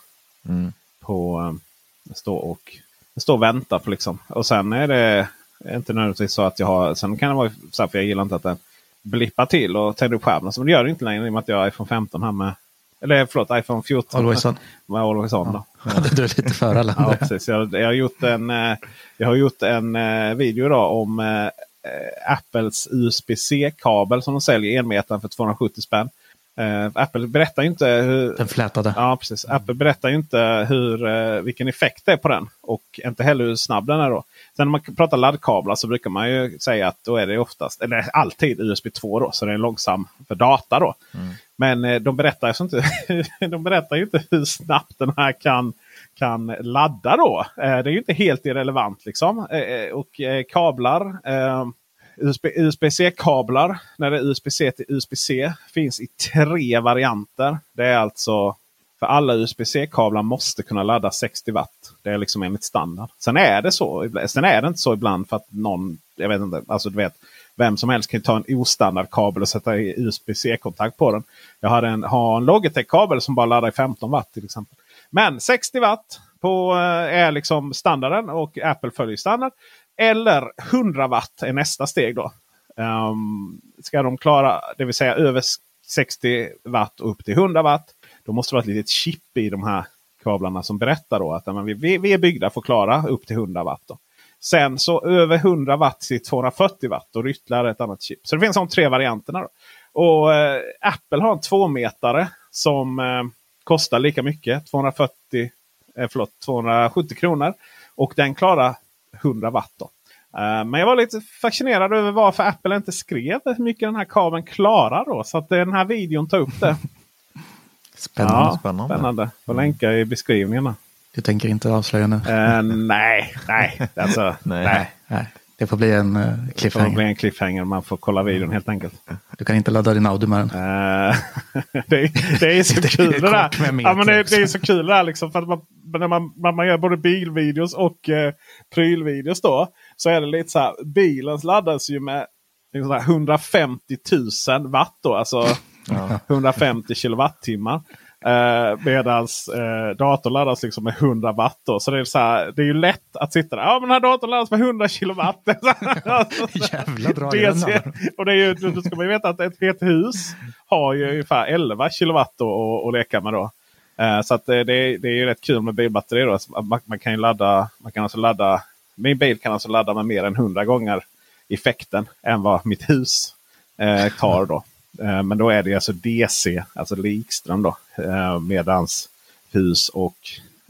Mm. På, eh, stå och, stå och vänta på liksom. Och sen är det inte nödvändigtvis så att jag har. Sen kan det vara så här för jag gillar inte att den blippar till och tänder upp skärmen. Så men det gör det inte längre i och med att jag har iPhone 15 här med. Eller förlåt iPhone 14. Always on. Med Always on då. Du är lite före alla Ja, precis. Jag, jag har gjort en, jag har gjort en eh, video idag om Apples USB-C-kabel som de säljer enmetern för 270 spänn. Eh, Apple berättar ju inte hur... Den flätade. Ja, precis. Apple berättar ju inte hur, eh, vilken effekt det är på den. Och inte heller hur snabb den är då. Sen när man pratar laddkablar så brukar man ju säga att då är det oftast, eller alltid USB 2 då. Så det är långsam för data då. Men eh, de berättar, alltså inte, de berättar ju inte hur snabbt den här kan, kan ladda då. Eh, det är ju inte helt irrelevant liksom. Eh, eh, och kablar. USB-C-kablar. när det är USB-C till USB-C finns i tre varianter. Det är alltså för alla USB-C-kablar måste kunna ladda 60 watt. Det är liksom enligt standard. Sen är det så. Sen är det inte så ibland för att någon, jag vet inte, alltså du vet. Vem som helst kan ta en ostandardkabel och sätta i USB-C-kontakt på den. Jag har en, har en Logitech-kabel som bara laddar i 15 watt till exempel. Men 60 watt på, eh, är liksom standarden och Apple följer standard. Eller 100 watt är nästa steg då. Um, ska de klara, det vill säga över 60 watt och upp till 100 watt. Då måste det vara ett litet chip i de här kablarna som berättar då att men vi, vi, är byggda för att klara upp till 100 watt. Då. Sen så över 100 watt till 240 watt. och ytterligare ett annat chip. Så det finns de tre varianterna. Då. Och eh, Apple har en tvåmetare som eh, kostar lika mycket. 240, eh, förlåt, 270 kronor. Och den klarar 100 watt. Då. Eh, men jag var lite fascinerad över varför Apple inte skrev hur mycket den här kabeln klarar. Då, så att den här videon tar upp det. Spännande. Ja, spännande. spännande. Får länka i beskrivningarna. Du tänker inte avslöja nu? Eh, nej, nej. Alltså, Nej. nej. Nej, det får bli en uh, Det får bli cliffhanger. en cliffhanger. Man får kolla videon helt enkelt. Du kan inte ladda din Audi med den. Eh, det, är- det är så kul det där. Ja, men det, det är så kul det där liksom. För att man, när man, när man gör både bilvideos och eh, prylvideos då. Så är det lite så här. Bilen laddas ju med liksom så här 150 000 watt då. Alltså 150 kilowattimmar. Eh, medans eh, datorn laddas liksom med 100 watt. Då. Så det är, så här, det är ju lätt att sitta där. Ja men den här datorn laddas med 100 kilowatt. Jävla dra i Dels, den. och det är ju, då ska man ju veta att ett helt hus har ju ungefär 11 kilowatt då att, leka med. Då. Eh, så att det, det, är, det är ju rätt kul med bilbatteri. Då. Man, man kan ju ladda, man kan alltså ladda, min bil kan alltså ladda med mer än 100 gånger effekten än vad mitt hus eh, tar. Då. Eh, men då är det alltså DC, alltså likström. Då, eh, medans hus och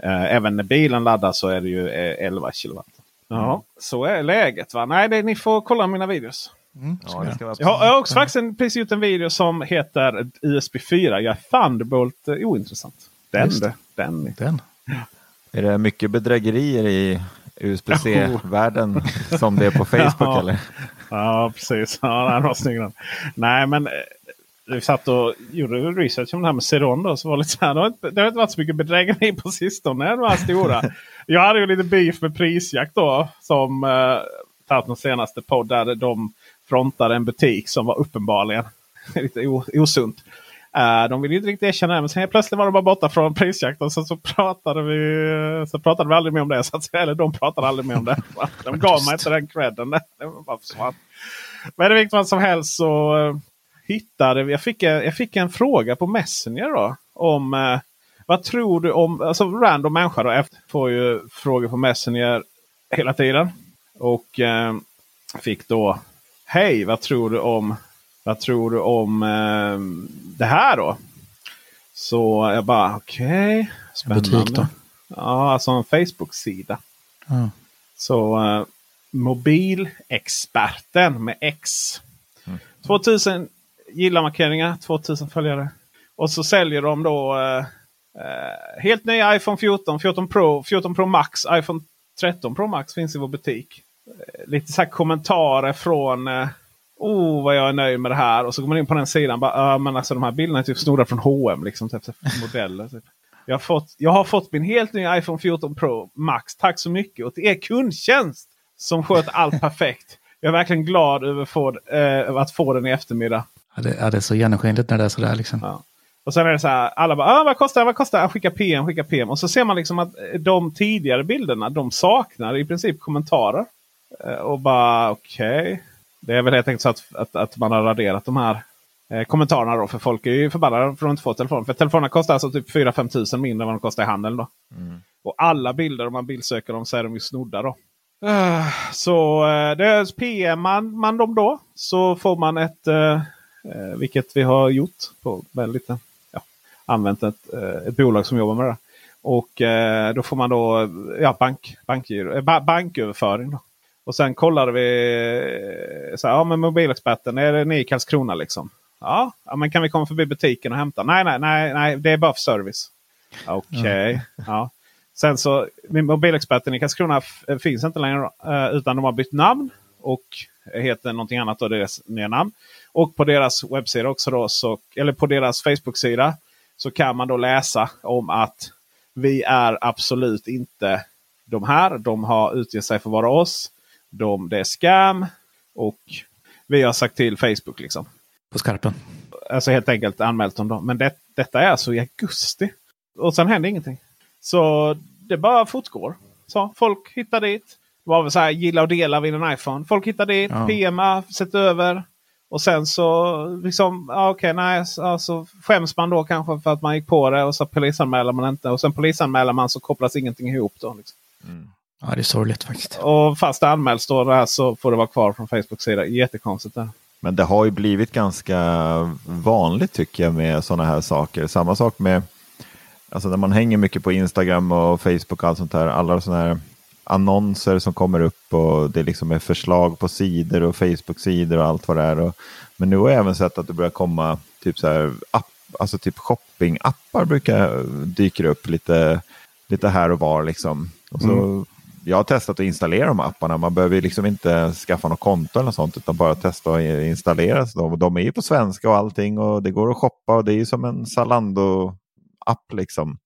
eh, även när bilen laddar så är det ju eh, 11 kilowatt. Ja, så är läget. va? Nej, det, ni får kolla mina videos. Ja, det ska vara Jag har, jag har också faktiskt en, precis gjort en video som heter USB 4. Jag är Thunderbolt ointressant. Den du. Den. Den. Är det mycket bedrägerier i USB-C-världen som det är på Facebook? Ja. eller? Ja, precis. Ja, den var snygg den. Nej, men eh, vi satt och gjorde research om det här med Ceron. Då, så var det, lite så här, det, har inte, det har inte varit så mycket bedrägeri på sistone. De här stora. Jag hade ju lite beef med Prisjakt då. Som eh, tagit den senaste podd där de frontade en butik som var uppenbarligen lite osunt. Eh, de ville inte riktigt erkänna det. Men sen plötsligt var de bara borta från prisjakt. Och så, så, pratade vi, så pratade vi aldrig mer om det. Så att, eller de pratade aldrig mer om det. De gav mig inte den credden. Det var bara försvann. Men i vilket fall som helst så eh, hittade vi. Jag fick, en- jag fick en fråga på Messenger då. Om eh, vad tror du om, alltså random människa då. Efter, får ju frågor på Messenger hela tiden. Och eh, fick då. Hej, vad tror du om, vad tror du om eh, det här då? Så jag bara okej. spännande. Butik då? Ja, alltså en Facebook-sida. Ja. Så uh, mobilexperten med X. 2000 gilla-markeringar, 2000 följare. Och så säljer de då eh, eh, helt nya iPhone 14, 14 Pro, 14 Pro Max, iPhone 13 Pro Max finns i vår butik. Eh, lite så här kommentarer från eh, Oh vad jag är nöjd med det här. Och så går man in på den sidan. Bara, "Ja, men alltså, de här bilderna är typ snodda från H&M liksom, typ, här modeller. Typ. Jag, har fått, jag har fått min helt nya iPhone 14 Pro Max. Tack så mycket. Och till er kundtjänst som sköt allt perfekt. jag är verkligen glad över att få, eh, att få den i eftermiddag. Ja, det, ja, det är så genomskinligt när det är sådär. Liksom. Ja. Och sen är det så här, alla bara ah, vad kostar det? Vad kostar det? Skicka PM, skicka PM. Och så ser man liksom att de tidigare bilderna de saknar i princip kommentarer. Eh, och bara okej. Okay. Det är väl helt enkelt så att, att, att man har raderat de här eh, kommentarerna då. För folk är ju förbannade för att inte få telefon. För telefonerna kostar alltså typ 4-5 tusen mindre än vad de kostar i handeln. Då. Mm. Och alla bilder om man bildsöker dem så är de ju snodda då. Uh, så uh, det är PM man, man dem då så får man ett, uh, vilket vi har gjort på väldigt ja, använt ett, ett bolag som jobbar med det. Och då får man då ja, bank, bankgiro, ba, banköverföring. Då. Och sen kollade vi så här, ja, men mobilexperten, är det ni i Karlskrona liksom? Ja, ja, men kan vi komma förbi butiken och hämta? Nej, nej, nej, nej det är bara för service. Okej. Okay. Mm. Ja. Sen så, mobilexperten i Karlskrona finns inte längre utan de har bytt namn. Och heter någonting annat och deras nya namn. Och på deras webbsida också då, så, eller på deras Facebook-sida så kan man då läsa om att vi är absolut inte de här. De har utgett sig för att vara oss. De, det är scam. Och vi har sagt till Facebook liksom. På skarpen. Alltså helt enkelt anmält dem. Då. Men det, detta är alltså i augusti. Och sen händer ingenting. Så det bara fortgår. Så folk hittar dit. Det var väl så här gilla och dela vid en iPhone. Folk hittar dit, ja. PMa, sätter över. Och sen så liksom, ja, okej, okay, nej, alltså, skäms man då kanske för att man gick på det och så polisanmäler man inte. Och sen polisanmäler man så kopplas ingenting ihop. Då, liksom. mm. Ja, det är sorgligt faktiskt. Och fast det anmäls då det här så får det vara kvar från Facebook sida. Jättekonstigt. Där. Men det har ju blivit ganska vanligt tycker jag med sådana här saker. Samma sak med Alltså när man hänger mycket på Instagram och Facebook och allt sånt där. Alla sådana här annonser som kommer upp och det liksom är förslag på sidor och Facebook-sidor och allt vad det är. Och, men nu har jag även sett att det börjar komma typ så här app, alltså typ shopping-appar brukar dyka upp lite, lite här och var liksom. Och så, mm. Jag har testat att installera de apparna. Man behöver liksom inte skaffa något konto eller sånt utan bara testa att installera Så De är ju på svenska och allting och det går att shoppa och det är ju som en Zalando app. Liksom.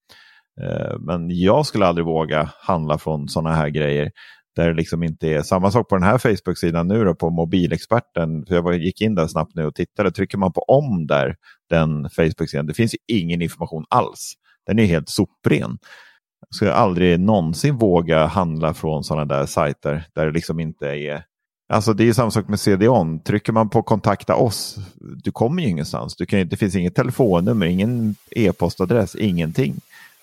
Eh, men jag skulle aldrig våga handla från sådana här grejer. Där det liksom inte är samma sak på den här Facebook-sidan nu då, på mobilexperten. För jag gick in där snabbt nu och tittade. Trycker man på om där, den Facebook-sidan, det finns ingen information alls. Den är helt sopren. Jag skulle aldrig någonsin våga handla från sådana där sajter där det liksom inte är Alltså det är samma sak med CD-ON. Trycker man på kontakta oss, du kommer ju ingenstans. Du kan, det finns inget telefonnummer, ingen e-postadress, ingenting.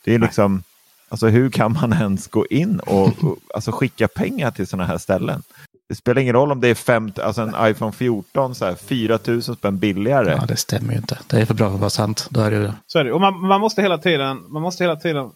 Det är liksom, alltså hur kan man ens gå in och, och alltså skicka pengar till sådana här ställen? Det spelar ingen roll om det är fem, alltså en iPhone 14 så här, 4 000 spänn billigare. Ja, det stämmer ju inte. Det är för bra för att vara sant. Då är det... Så är det. Och man, man, måste hela tiden, man måste hela tiden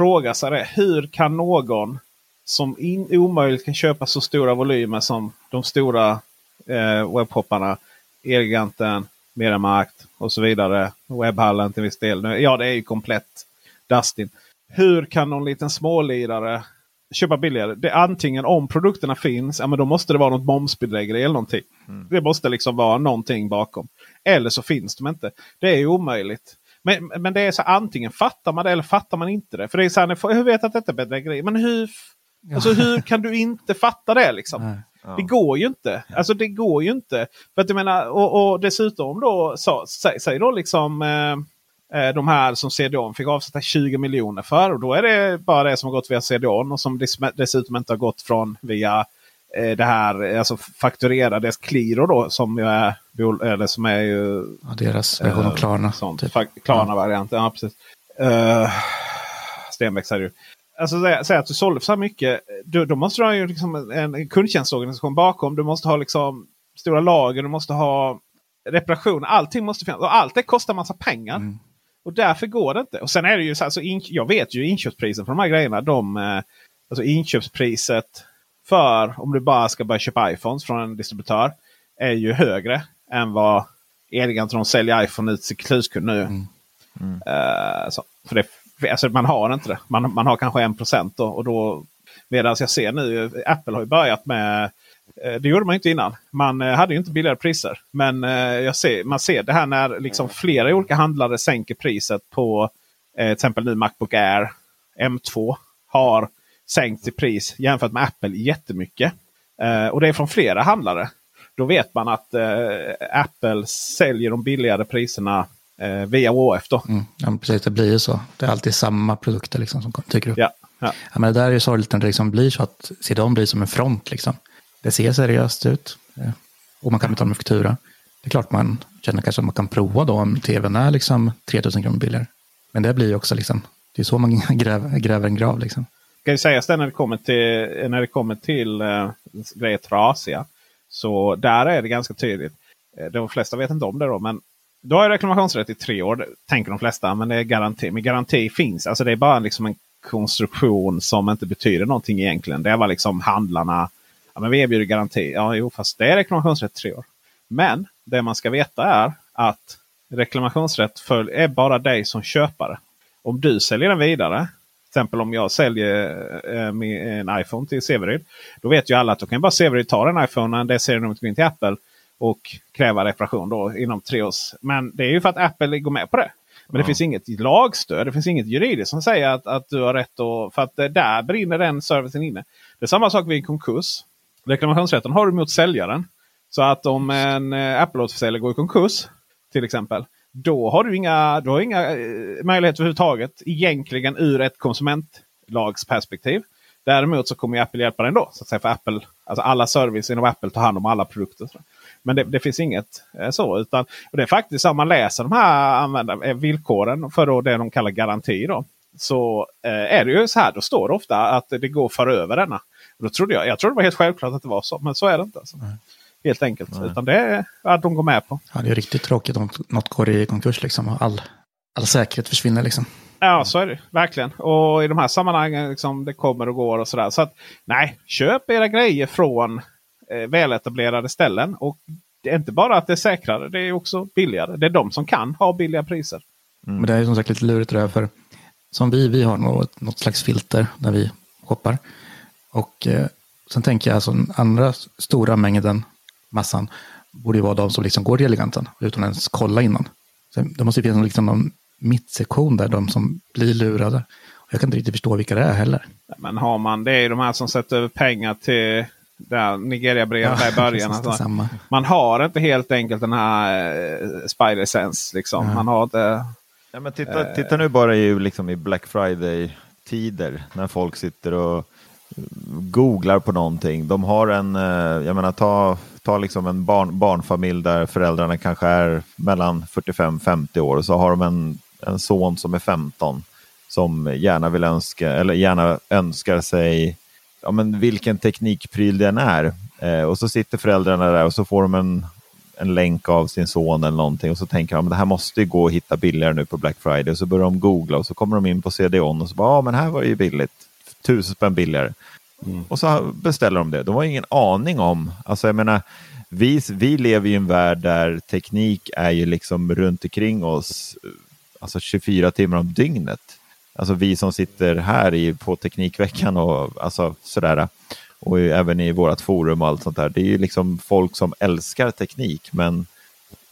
fråga sig det. Hur kan någon som in, omöjligt kan köpa så stora volymer som de stora eh, webbshopparna. Elgiganten, Mediamarkt och så vidare. Webbhallen till viss del. Ja, det är ju komplett Dustin. Hur kan någon liten smålirare köpa billigare? Det antingen om produkterna finns, ja men då måste det vara något momsbedrägeri eller någonting. Mm. Det måste liksom vara någonting bakom. Eller så finns de inte. Det är omöjligt. Men, men det är så antingen fattar man det eller fattar man inte det. För det är så här, hur vet att detta är bedrägeri? Men hur Alltså hur kan du inte fatta det liksom? Ja. Det går ju inte. Alltså det går ju inte. För att jag menar, och, och dessutom då, så, säg, säg då liksom eh, eh de här som CDON fick avsätta 20 miljoner för. Och då är det bara det som har gått via CDON och som dessutom inte har gått från via eh, det här, alltså fakturera deras Qliro då som är, eller som är ju... Ja, deras version av Klarna. Sånt, typ. Klarna-varianten, ja. precis. Uh, är det ju alltså säg, säg att du sålde för så här mycket. Då, då måste du ha ju liksom en, en kundtjänstorganisation bakom. Du måste ha liksom stora lager. Du måste ha reparation. Allting måste finnas. Och allt det kostar massa pengar. Mm. Och därför går det inte. Och sen är det ju så här, så in, jag vet ju inköpspriset för de här grejerna. De, eh, alltså inköpspriset för om du bara ska börja köpa iPhones från en distributör. Är ju högre än vad Elgiganton säljer iPhone ut till slutkund nu. Mm. Mm. Uh, så, för det Alltså man har inte det. Man, man har kanske en procent då. Och då Medan jag ser nu, Apple har ju börjat med eh, det gjorde man inte innan. Man eh, hade ju inte billigare priser. Men eh, jag ser, man ser det här när liksom flera olika handlare sänker priset på till exempel nu Macbook Air M2 har sänkt i pris jämfört med Apple jättemycket. Eh, och det är från flera handlare. Då vet man att eh, Apple säljer de billigare priserna eh, via OF. Då. Mm, ja, precis, det blir ju så. Det är alltid samma produkter liksom som dyker upp. Ja, ja. Ja, men det där är ju sorgligt när det liksom blir så att CDON blir som en front. Liksom. Det ser seriöst ut eh, och man kan betala med faktura. Det är klart man känner kanske att man kan prova då om tvn är liksom 3000 kronor billigare. Men det blir ju också liksom, det är så man gräver, gräver en grav. Liksom. Ska ju sägas det när det kommer till, när det kommer till eh, grejer trasiga. Så där är det ganska tydligt. Eh, de flesta vet inte om det då. Men du har ju reklamationsrätt i tre år. Tänker de flesta. Men det är garanti. Men garanti finns. Alltså det är bara liksom en konstruktion som inte betyder någonting egentligen. Det var liksom handlarna. Ja, men vi erbjuder garanti. Ja, jo, fast det är reklamationsrätt i tre år. Men det man ska veta är att reklamationsrätt för, är bara dig som köpare. Om du säljer den vidare. Till exempel om jag säljer eh, med en iPhone till Severid. Då vet ju alla att då kan bara Severid ta den iPhonen, det serienumret går in till Apple och kräva reparation då inom tre års. Men det är ju för att Apple går med på det. Men det finns inget lagstöd, det finns inget juridiskt som säger att, att du har rätt. att... för att eh, där brinner den servicen inne. Det är samma sak vid en konkurs. Reklamationsrätten har du mot säljaren. Så att om en eh, Apple-återförsäljare går i konkurs till exempel. Då har du inga, då har inga eh, möjligheter överhuvudtaget egentligen ur ett konsumentlagsperspektiv. Däremot så kommer Apple hjälpa dig ändå. Så att säga, för Apple, alltså alla service inom Apple tar hand om alla produkter. Men det, det finns inget eh, så. Utan, och det är faktiskt om man läser de här eh, villkoren för då det de kallar garanti. Då, så eh, är det ju så här. Då står det ofta att det går för över denna. Och då trodde jag, jag trodde det var helt självklart att det var så. Men så är det inte. Alltså. Helt enkelt. Nej. Utan det är att de går med på. Ja, det är riktigt tråkigt om något går i konkurs liksom. Och all, all säkerhet försvinner liksom. Ja, så är det verkligen. Och i de här sammanhangen liksom, det kommer och går och sådär. Så att nej, köp era grejer från eh, väletablerade ställen. Och det är inte bara att det är säkrare, det är också billigare. Det är de som kan ha billiga priser. Men det är som sagt lite lurigt det där för som vi, vi har något, något slags filter när vi shoppar. Och eh, sen tänker jag alltså den andra stora mängden, massan, borde ju vara de som liksom går i eleganten utan ens kolla innan. Så det måste ju finnas liksom någon mittsektion där, de som blir lurade. Och jag kan inte riktigt förstå vilka det är heller. Men har man, det är ju de här som sätter över pengar till där Nigeria-brevet där i början. Alltså, man har inte helt enkelt den här eh, spider sense. Liksom. Nej. Man har inte... Ja, men titta, titta nu bara i, liksom i Black Friday-tider när folk sitter och googlar på någonting. De har en, eh, jag menar ta, ta liksom en barn, barnfamilj där föräldrarna kanske är mellan 45-50 år och så har de en, en son som är 15 som gärna vill önska, eller gärna önskar sig ja, men vilken teknikpryl den är. Eh, och så sitter föräldrarna där och så får de en, en länk av sin son eller någonting och så tänker de att det här måste ju gå att hitta billigare nu på Black Friday. Och så börjar de googla och så kommer de in på CDON och så bara, ja men här var det ju billigt, tusen spänn billigare. Och så beställer de det. De har ingen aning om, alltså jag menar, vi, vi lever i en värld där teknik är ju liksom runt omkring oss, alltså 24 timmar om dygnet. Alltså vi som sitter här i, på Teknikveckan och alltså sådär. Och även i vårt forum och allt sånt där. Det är ju liksom folk som älskar teknik. Men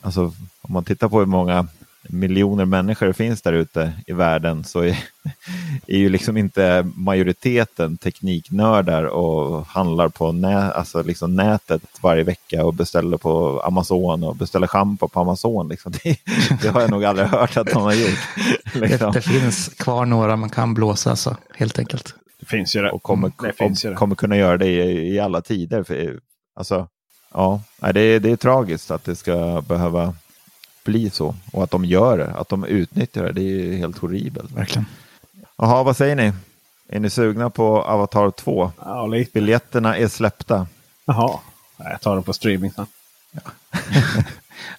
alltså, om man tittar på hur många miljoner människor finns där ute i världen så är, är ju liksom inte majoriteten tekniknördar och handlar på nä, alltså liksom nätet varje vecka och beställer på Amazon och beställer schampo på Amazon. Liksom. Det, det har jag nog aldrig hört att de har gjort. Liksom. Det, det finns kvar några man kan blåsa så, helt enkelt. Det finns ju det. och kommer, det finns ju det. kommer kunna göra det i, i alla tider. För, alltså, ja, det, är, det är tragiskt att det ska behöva bli så och att de gör det, att de utnyttjar det. Det är ju helt horribelt. Verkligen. Jaha, vad säger ni? Är ni sugna på Avatar 2? Ja, lite. Biljetterna är släppta. Jaha, Nej, jag tar det på streaming sen.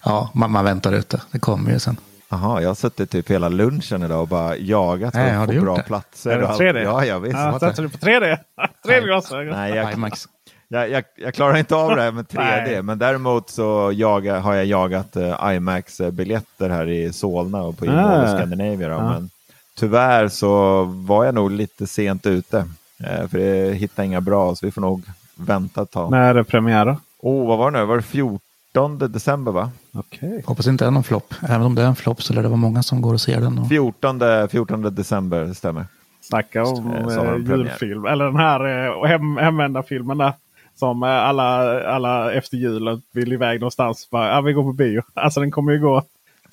Ja, man, man väntar ute. Det kommer ju sen. Jaha, jag har suttit typ hela lunchen idag och bara jagat Nej, för att få bra det? platser. Är det och allt. 3D? Ja, jag visst. Ja, sätter du på 3D? 3D-glasögon? Nej, jag, IMAX. Jag, jag, jag klarar inte av det här med 3D, Nej. men däremot så jaga, har jag jagat uh, IMAX-biljetter här i Solna och på Ah. Mall of Scandinavia. Då, Ja. Men tyvärr så var jag nog lite sent ute, eh, för jag hittade inga bra, så vi får nog vänta ett tag. När är det premiär då? Oh, vad var det nu? Var det 14 december va? Okej. Hoppas inte det är någon flopp. Även om det är en flopp så lär det vara många som går och ser den. Och... 14, 14 december, det stämmer. Snacka om Eh, eh, julfilm. Eller den här eh, hem, hemvända filmen där. Som eh, alla, alla efter julen vill iväg någonstans. Bara, ja, vi går på bio. Alltså den kommer ju gå.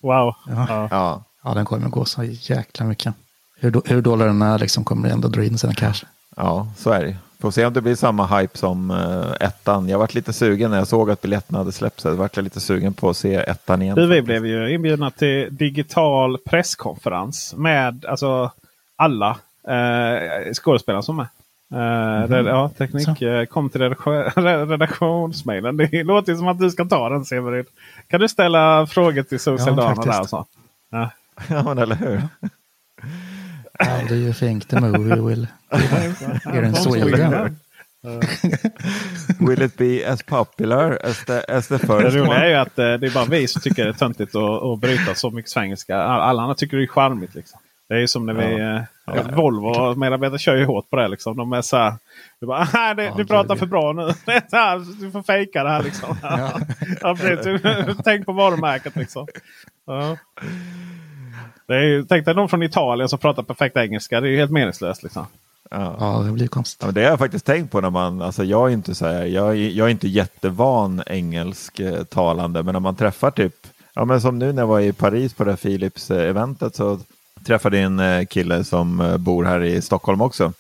Wow. Ja. Ja. Ja, den kommer gå så jäkla mycket. Hur, då- hur dålig den är liksom kommer ändå dra in sina cash. ja, så är det. Får se om det blir samma hype som eh, ettan. Jag varit lite sugen när jag såg att biljetterna hade släppts. Jag vart lite sugen på att se ettan igen. Du, vi blev ju inbjudna till digital presskonferens med alltså, alla eh, skådespelare som är. Red, ja, teknik eh, kom till redaktion, redaktionsmejlen. Det låter som att du ska ta den Severin. Kan du ställa frågor till Social Ja, Dana där? och Så? Ja. ja, men eller hur? How do you think the movie will here in Sweden? Will it be as popular as the, as the Det first roliga är ju att eh, det är bara vi som tycker det är töntigt att, att bryta så mycket svengelska. Alla andra tycker det är charmigt. Liksom. Det är ju som när vi... Eh, Volvo medarbetare kör ju hårt på det. Liksom. De är så här... Du, bara, "Ah, det, du pratar för bra nu. Det här, du får fejka det här liksom. Ja. precis. Tänk på varumärket liksom. Ja. Det är ju, tänk dig någon från Italien som pratar perfekt engelska. Det är ju helt meningslöst. Liksom. Ja. Ja, det blir konstigt. Ja, men det har jag faktiskt tänkt på när man, alltså jag är inte så här, jag, är- jag är inte jättevan engelsktalande, men när man träffar typ, ja men som nu när jag var i Paris på det här Philips-eventet så träffade en eh, kille som eh, bor här i Stockholm också,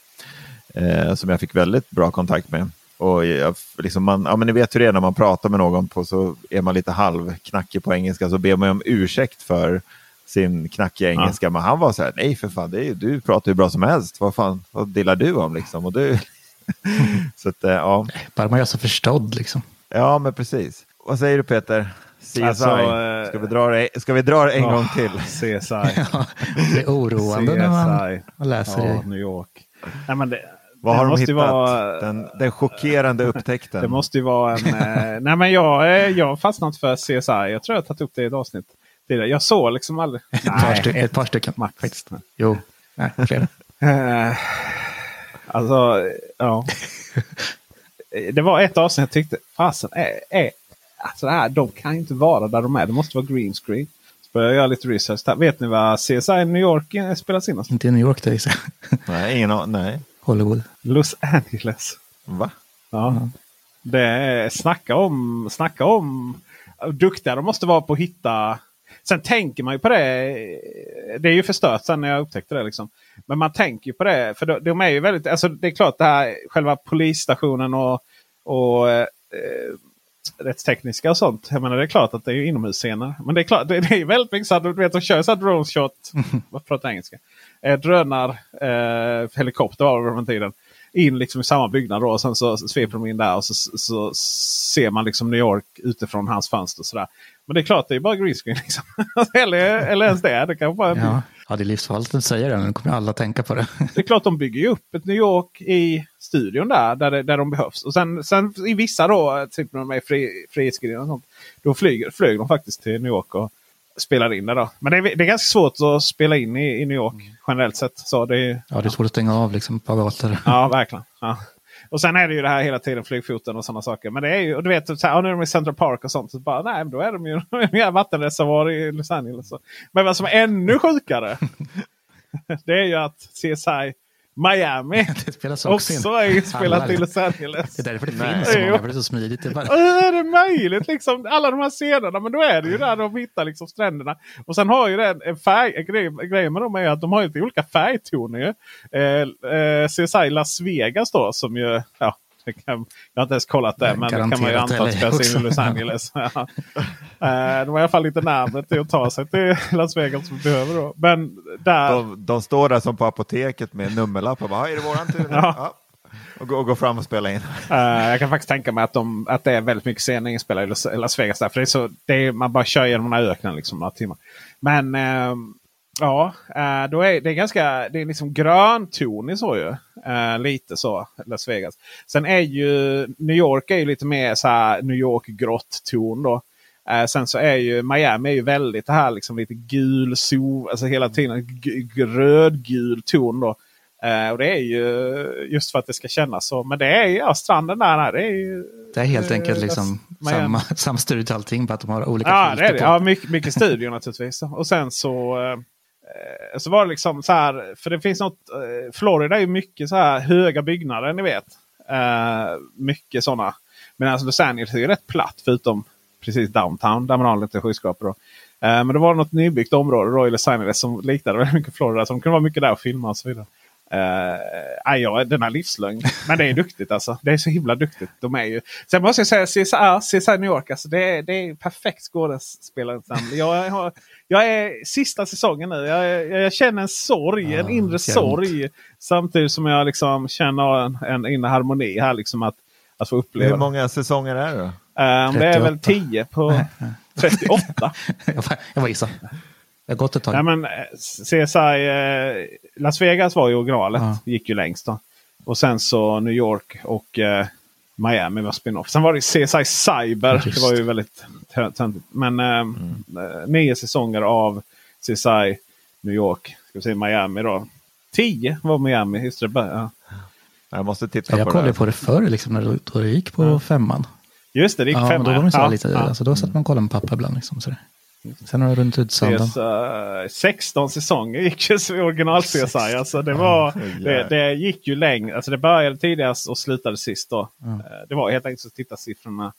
eh, som jag fick väldigt bra kontakt med. Och jag, liksom man, ja, men ni vet hur det är när man pratar med någon på så är man lite halvknackig på engelska så ber man om ursäkt för sin knackiga engelska. Men han var så här, nej för fan, det är, du pratar ju bra som helst. Vad fan, vad delar du om liksom? Och du... så att, eh, ja. Bara man gör sig förstådd liksom. ja, men precis. Vad säger du Peter? CSI, Alltså, eh, ska, vi dra det, ska vi dra det en Åh, gång till? CSI. Ja, det är oroande när man, CSI. läser ja, det. New York. Nej, men det, Vad det har de måste hittat? Vara, Den, den chockerande upptäckten. Det måste ju vara en... eh, nej men jag, eh, jag har fastnat för CSI. Jag tror jag har tagit upp det i ett avsnitt. Jag såg liksom aldrig... Ett par, stycken, ett par stycken faktiskt. Jo, nej, flera. Eh, alltså, ja. Det var ett avsnitt jag tyckte, fasen, är, är, alltså det här, de kan ju inte vara där de är. Det måste vara green screen. Så började jag göra lite research. Där. Vet ni vad CSI New York eh, spelas in någonstans? Inte i New York, det. Nej, ingen nej. Hollywood. Los Angeles. Va? Ja. Det är, snacka om, snacka om duktiga de måste vara på att hitta. Sen tänker man ju på det. Det är ju förstört sen när jag upptäckte det. Liksom. Men man tänker ju på det. För de, de är ju väldigt, alltså det är klart det här själva polisstationen och, och eh, rättstekniska och sånt. Jag menar det är klart att det är inomhusscener. Men det är klart, det, det är väldigt mycket så att du vet, de kör så här drone shot. Vad pratar engelska? Eh, drönar, eh, helikopter var det på den tiden. In liksom i samma byggnad då. Och sen så sveper de in där och så, så ser man liksom New York utifrån hans fönster. Och sådär. Men det är klart, det är bara green screen. Liksom. eller, eller ens det. Det kan bara Ja, ja det är livsfarligt att säga det. Nu kommer alla tänka på det. det är klart de bygger ju upp ett New York i studion där, där, det, där de behövs. Och sen, sen i vissa då, typ när de är fri, Frihetsgudinnan och sånt. Då flyger, flög de faktiskt till New York och spelade in det då. Men det är, det är ganska svårt att spela in i, i New York generellt sett. Så det är, Ja, det är svårt att stänga av liksom på gator. Ja, verkligen. Ja. Och sen är det ju det här hela tiden flygfoten och sådana saker. Men det är ju, och du vet, så här, nu är de i Central Park och sånt. Så bara, nej, men då är de ju en vattenreservoar i Los Angeles. Men vad som är ännu sjukare. det är ju att CSI Miami Det spelas också in. också är inspelat i Los Angeles. Det är därför det Nej. finns så många, för det är så smidigt. Det är bara... Hur är det möjligt? Liksom, alla de här scenerna. Men då är det ju där de hittar liksom stränderna. Och sen har ju den en färg. en Grej, grejen med dem är att de har ju lite olika färgtoner. Ju. Eh, eh, CSI Las Vegas då som ju... Ja, jag har inte ens kollat det. Men det kan man ju anta att LA spelas in i. Los Angeles. ja. eh, de har i alla fall lite närmare till att ta sig till Las Vegas som behöver. Då. Men där... De, de står där som på apoteket med en nummerlapp och bara, "Ja, är det våran tur? nu?" Ja. ja. Och, går, och går fram och spelar in. Eh, jag kan faktiskt tänka mig att, de, att det är väldigt mycket scener inspelade i Las, Vegas. Där, för det är så, det är, man bara kör genom den här öknen liksom, några timmar. Men ehm, ja, eh, då är det är ganska det är liksom gröntonig så ju. Eh, lite så, Las Vegas. Sen är ju New York är ju lite mer så här New York-grått ton då. Eh, sen så är ju Miami är ju väldigt det här liksom lite gul sol, alltså hela tiden rödgul ton då. Och det är ju just för att det ska kännas så. Men det är ju ja, stranden där. Det är, ju, Det är helt enkelt liksom Miami. samma, samma studio till allting, bara att de har olika Ja, det är det. på. Ja, mycket, mycket studio naturligtvis. Och sen så, Eh, så var det liksom så här. För det finns något. Eh, Florida är ju mycket så här höga byggnader ni vet. Uh, mycket sådana. Men alltså Los Angeles är ju rätt platt förutom precis downtown där man har lite skyskrapor. Uh, men det var något nybyggt område då i Los Angeles som liknade väldigt mycket Florida. Så de kunde vara mycket där och filma och så vidare. Uh, ja, den här livslögn. Men det är duktigt alltså. Det är så himla duktigt. De är ju... Sen måste jag säga CSI, CSI New York. Alltså, det, är, det är perfekt skådespelarensemble. Jag, har, jag är sista säsongen nu. Jag, jag, jag känner en sorg, en inre sorg. Samtidigt som jag liksom känner en, en inre harmoni här. Liksom att, att få uppleva. Hur många säsonger är det då? Um, det är väl 10 på 38. jag var gissa. Det har gått ett tag. Nej, men eh, CSI eh, Las Vegas var ju originalet. Ja. Gick ju längst då. Och sen så New York och eh, Miami var spin-off. Sen var det CSI Cyber. Just. Det var ju väldigt tö- töntigt. Men eh, eh, nio säsonger av CSI New York. Ska vi säga Miami då. Tio var Miami. Just det, ja. Jag måste titta jag på kollade det. på det förr, liksom, när det, då det gick på femman. Just det, det gick ja, femma. men Då, var det så Ja, lite, ja. alltså, då satt man och kollade med pappa ibland. Liksom, sådär. Sen har det runnit ut sanden. CSI, 16 säsonger gick ju så original CSI. Alltså det, var, det, det gick ju längre. Alltså det började tidigast och slutade sist. Då. Eh, Det var helt enkelt så att titta siffrorna.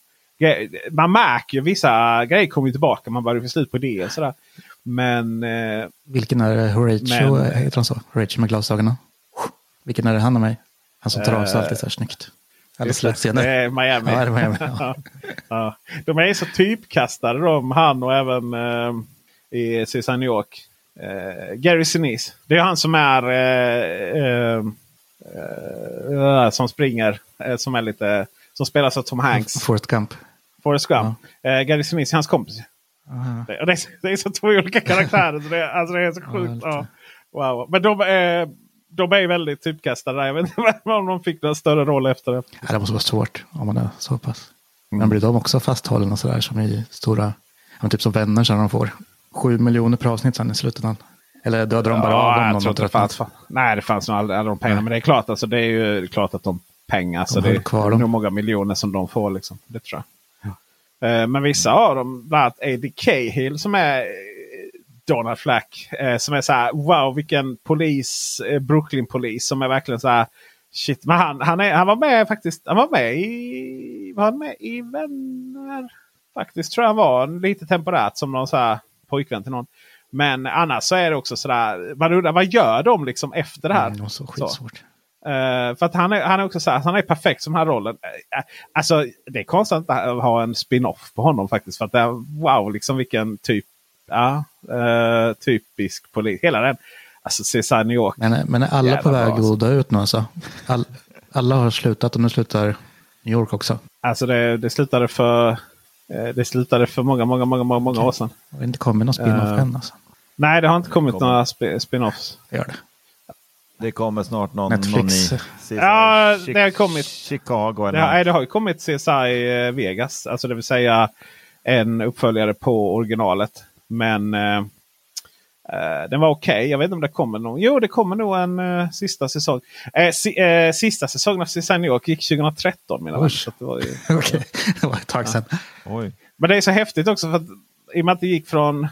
Man märker ju vissa grejer kommer tillbaka. Man börjar få slut på idéer. och Sådär. Men eh, Vilken är det? Horatio, Men- heter han så? Horatio med glasögonen. Vilken är det han och mig? Han som tar av sig Eh, alltid så här snyggt. Alla Just det, är Miami. Ja, det är Miami. Ja. Ja. ja. De är så typkastade de, han och även eh, i CSI New York. Eh, Gary Sinise. Det är han som är eh, eh, eh, som springer. Eh, som är lite som spelas av Tom Hanks. Forrest Gump. Forrest Gump. Eh, Gary Sinise är hans kompis. Det, är, så- det är så två olika karaktärer. så det, alltså det är så sjukt. Ja, wow. Men de, är de är väldigt typkastade. Jag vet inte om de fick någon större roll efter det. Ja, det måste vara svårt om man är så pass. Mm. Men blir de också fasthållna sådär som i stora, ja, typ som vänner så de får sju miljoner per avsnitt sen i slutändan? Eller dödade de bara av dem? jag tror det tröttnat? fanns. Nej, det fanns nog aldrig alla de pengarna. Men det är klart, alltså, det är ju klart att de pengar. Så det är kvar dem. nog många miljoner som de får. Liksom. Det tror jag. Eh, Men vissa av dem, bland annat A.D. Cahill som är Donald Flack. eh, Som är så här, wow vilken polis, eh, Brooklyn-polis som är verkligen så här. Shit, men han, han, är, han var med faktiskt. Han var med i, var han med i Vänner? Faktiskt tror jag han var lite temporärt som någon så här pojkvän till någon. Men annars så är det också sådär. Man undrar vad gör de liksom efter det här? Mm, det var så skitsvårt. Eh, för att han är, han är också så här, han är perfekt som den här rollen. Uh, alltså det är konstigt att ha en spin-off på honom faktiskt. För att det är, wow, liksom vilken typ, ja, eh, typisk polis. Hela den, alltså CSI New York. Men, men är alla Jävla på bra, väg alltså. att dö ut nu alltså? All, alla har slutat och nu slutar New York också. Alltså det, det slutade för eh, det slutade för många, många, många, många, många år sedan. Det har inte kommit någon spin-off Eh, än alltså. Nej, det har inte kommit några sp- spin-offs. Gör det. Det kommer snart någon, Netflix. någon i Ja, Chi- det har kommit. Chicago. Det Eller har, nej, det har ju kommit CSI eh, Vegas. Alltså det vill säga en uppföljare på originalet. Men eh, eh, den var okej. Jag vet inte om det kommer någon. Jo, det kommer nog en eh, sista säsong. Eh, si, eh, sista säsongen av CSI New York gick 2013 mina vänner. Så det var ju, Okej, det var ett tag sedan. Oj. Men det är så häftigt också för att i och med att det gick från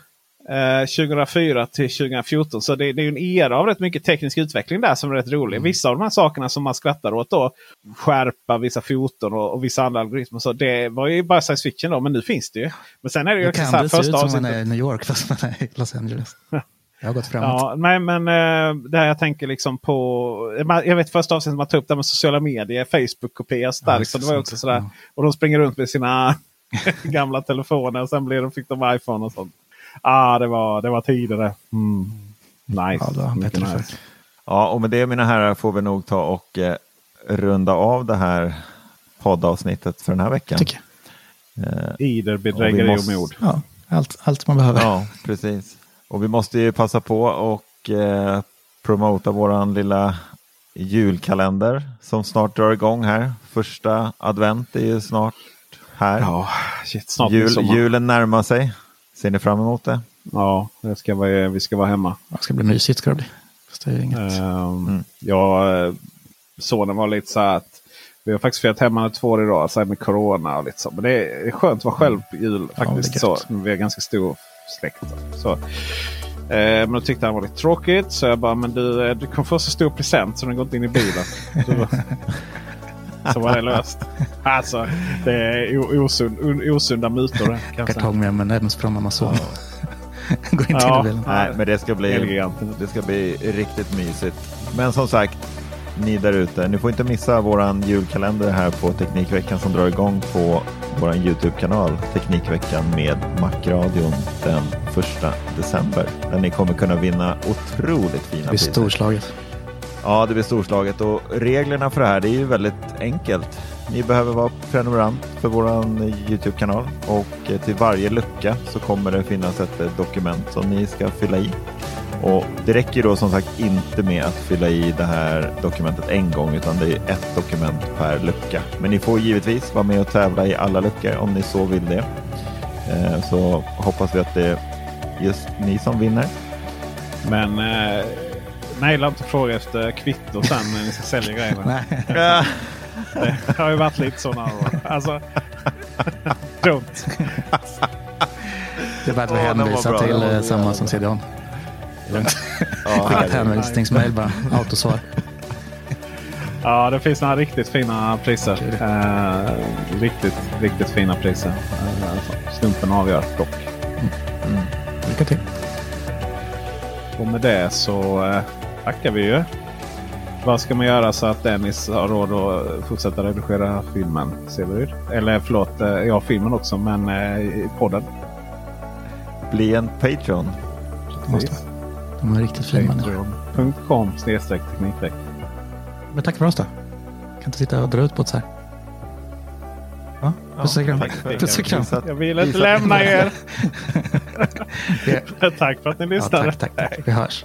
eh, 2004 till 2014 så det, det är en era av rätt mycket teknisk utveckling där som är rätt rolig. Vissa av de här sakerna som man skrattar åt då, skärpa vissa foton och, och vissa andra algoritmer. Så det var ju bara science fiction då, men nu finns det ju. Men sen är det ju Det också kan det se ut som man avsnittet. är i New York fast man är i Los Angeles. Jag har gått framåt. Ja, nej men eh, det här jag tänker liksom på. man- Jag vet första avsnittet man tar upp det med sociala medier, Facebook-kopior. Ja, liksom, det, var också sådär. Ja. Och de springer runt med sina gamla telefoner. Och sen blir de, fick de iPhone och sånt. Ah, det var, det var tider det. Mm. Nice. Ja, det var Mycket bättre nice. Ja, och med det mina herrar får vi nog ta och eh, runda av det här poddavsnittet för den här veckan. Tycker Eh, Ider, och bedrägeri måste- och mord. Ja, allt, allt man behöver. Ja, precis. Och vi måste ju passa på och eh, promota våran lilla julkalender som snart drar igång här. Första advent är ju snart här. Ja, shit, snart Jul, julen närmar sig. Ser ni fram emot det? Ja, det ska vara, vi ska vara hemma. Det ska bli mysigt ska det bli. Fast det är inget. Um, Ja, eh, sonen var lite så här att vi har faktiskt firat hemma nu två år idag så här med corona och lite så. Men det är skönt att vara själv på jul faktiskt. är så. Vi är ganska stor släkt. Så. Eh, men då tyckte han var lite tråkigt. Så jag bara, men du, eh, du kommer få så stor present så den går inte in i bilen. Så, var det löst. Alltså, det är osund, osunda mutor. Kartong med M&M's från Amazon. Gå inte in Ja. i bilen. Nej, men det ska bli, det ska bli riktigt mysigt. Men som sagt, ni där ute, ni får inte missa våran julkalender här på Teknikveckan som drar igång på våran Youtube-kanal Teknikveckan med Macradion den 1 december. Där ni kommer kunna vinna otroligt fina Det blir priser. storslaget. Ja, det blir storslaget och reglerna för det här det är ju väldigt enkelt. Ni behöver vara prenumerant för vår Youtube-kanal och eh, till varje lucka så kommer det finnas ett eh, dokument som ni ska fylla i. Och det räcker då som sagt inte med att fylla i det här dokumentet en gång utan det är ett dokument per lucka. Men ni får givetvis vara med och tävla i alla luckor om ni så vill det. Eh, så hoppas vi att det är just ni som vinner. Men eh, mejla inte och fråga efter kvitto sen när ni ska sälja grejerna. Nej. Det har ju varit lite så några år. Alltså, dumt. Det att vi var hänvisar bra, till eh, samma jävla som bra. CDON. Skicka ett hänvisningsmail bara. Autosvar. Ja, det finns några riktigt fina priser. Eh, riktigt, riktigt fina priser. Eh, slumpen avgör dock. Lycka till. Och med det så eh, tackar vi ju. Vad ska man göra så att Dennis har råd att fortsätta redigera filmen? Severyd? Eller förlåt, eh, ja filmen också men eh, i podden. Bli en Patreon. Måste. De är riktigt fina. Patreon.com snedstreck teknikveck. Men tack för oss då. Kan inte sitta och dra ut på det så här. Ja, puss och kram. Puss och kram. Jag vill inte lämna er. Ja, tack för att ni ja, lyssnade. tack, tack, tack. Vi hörs.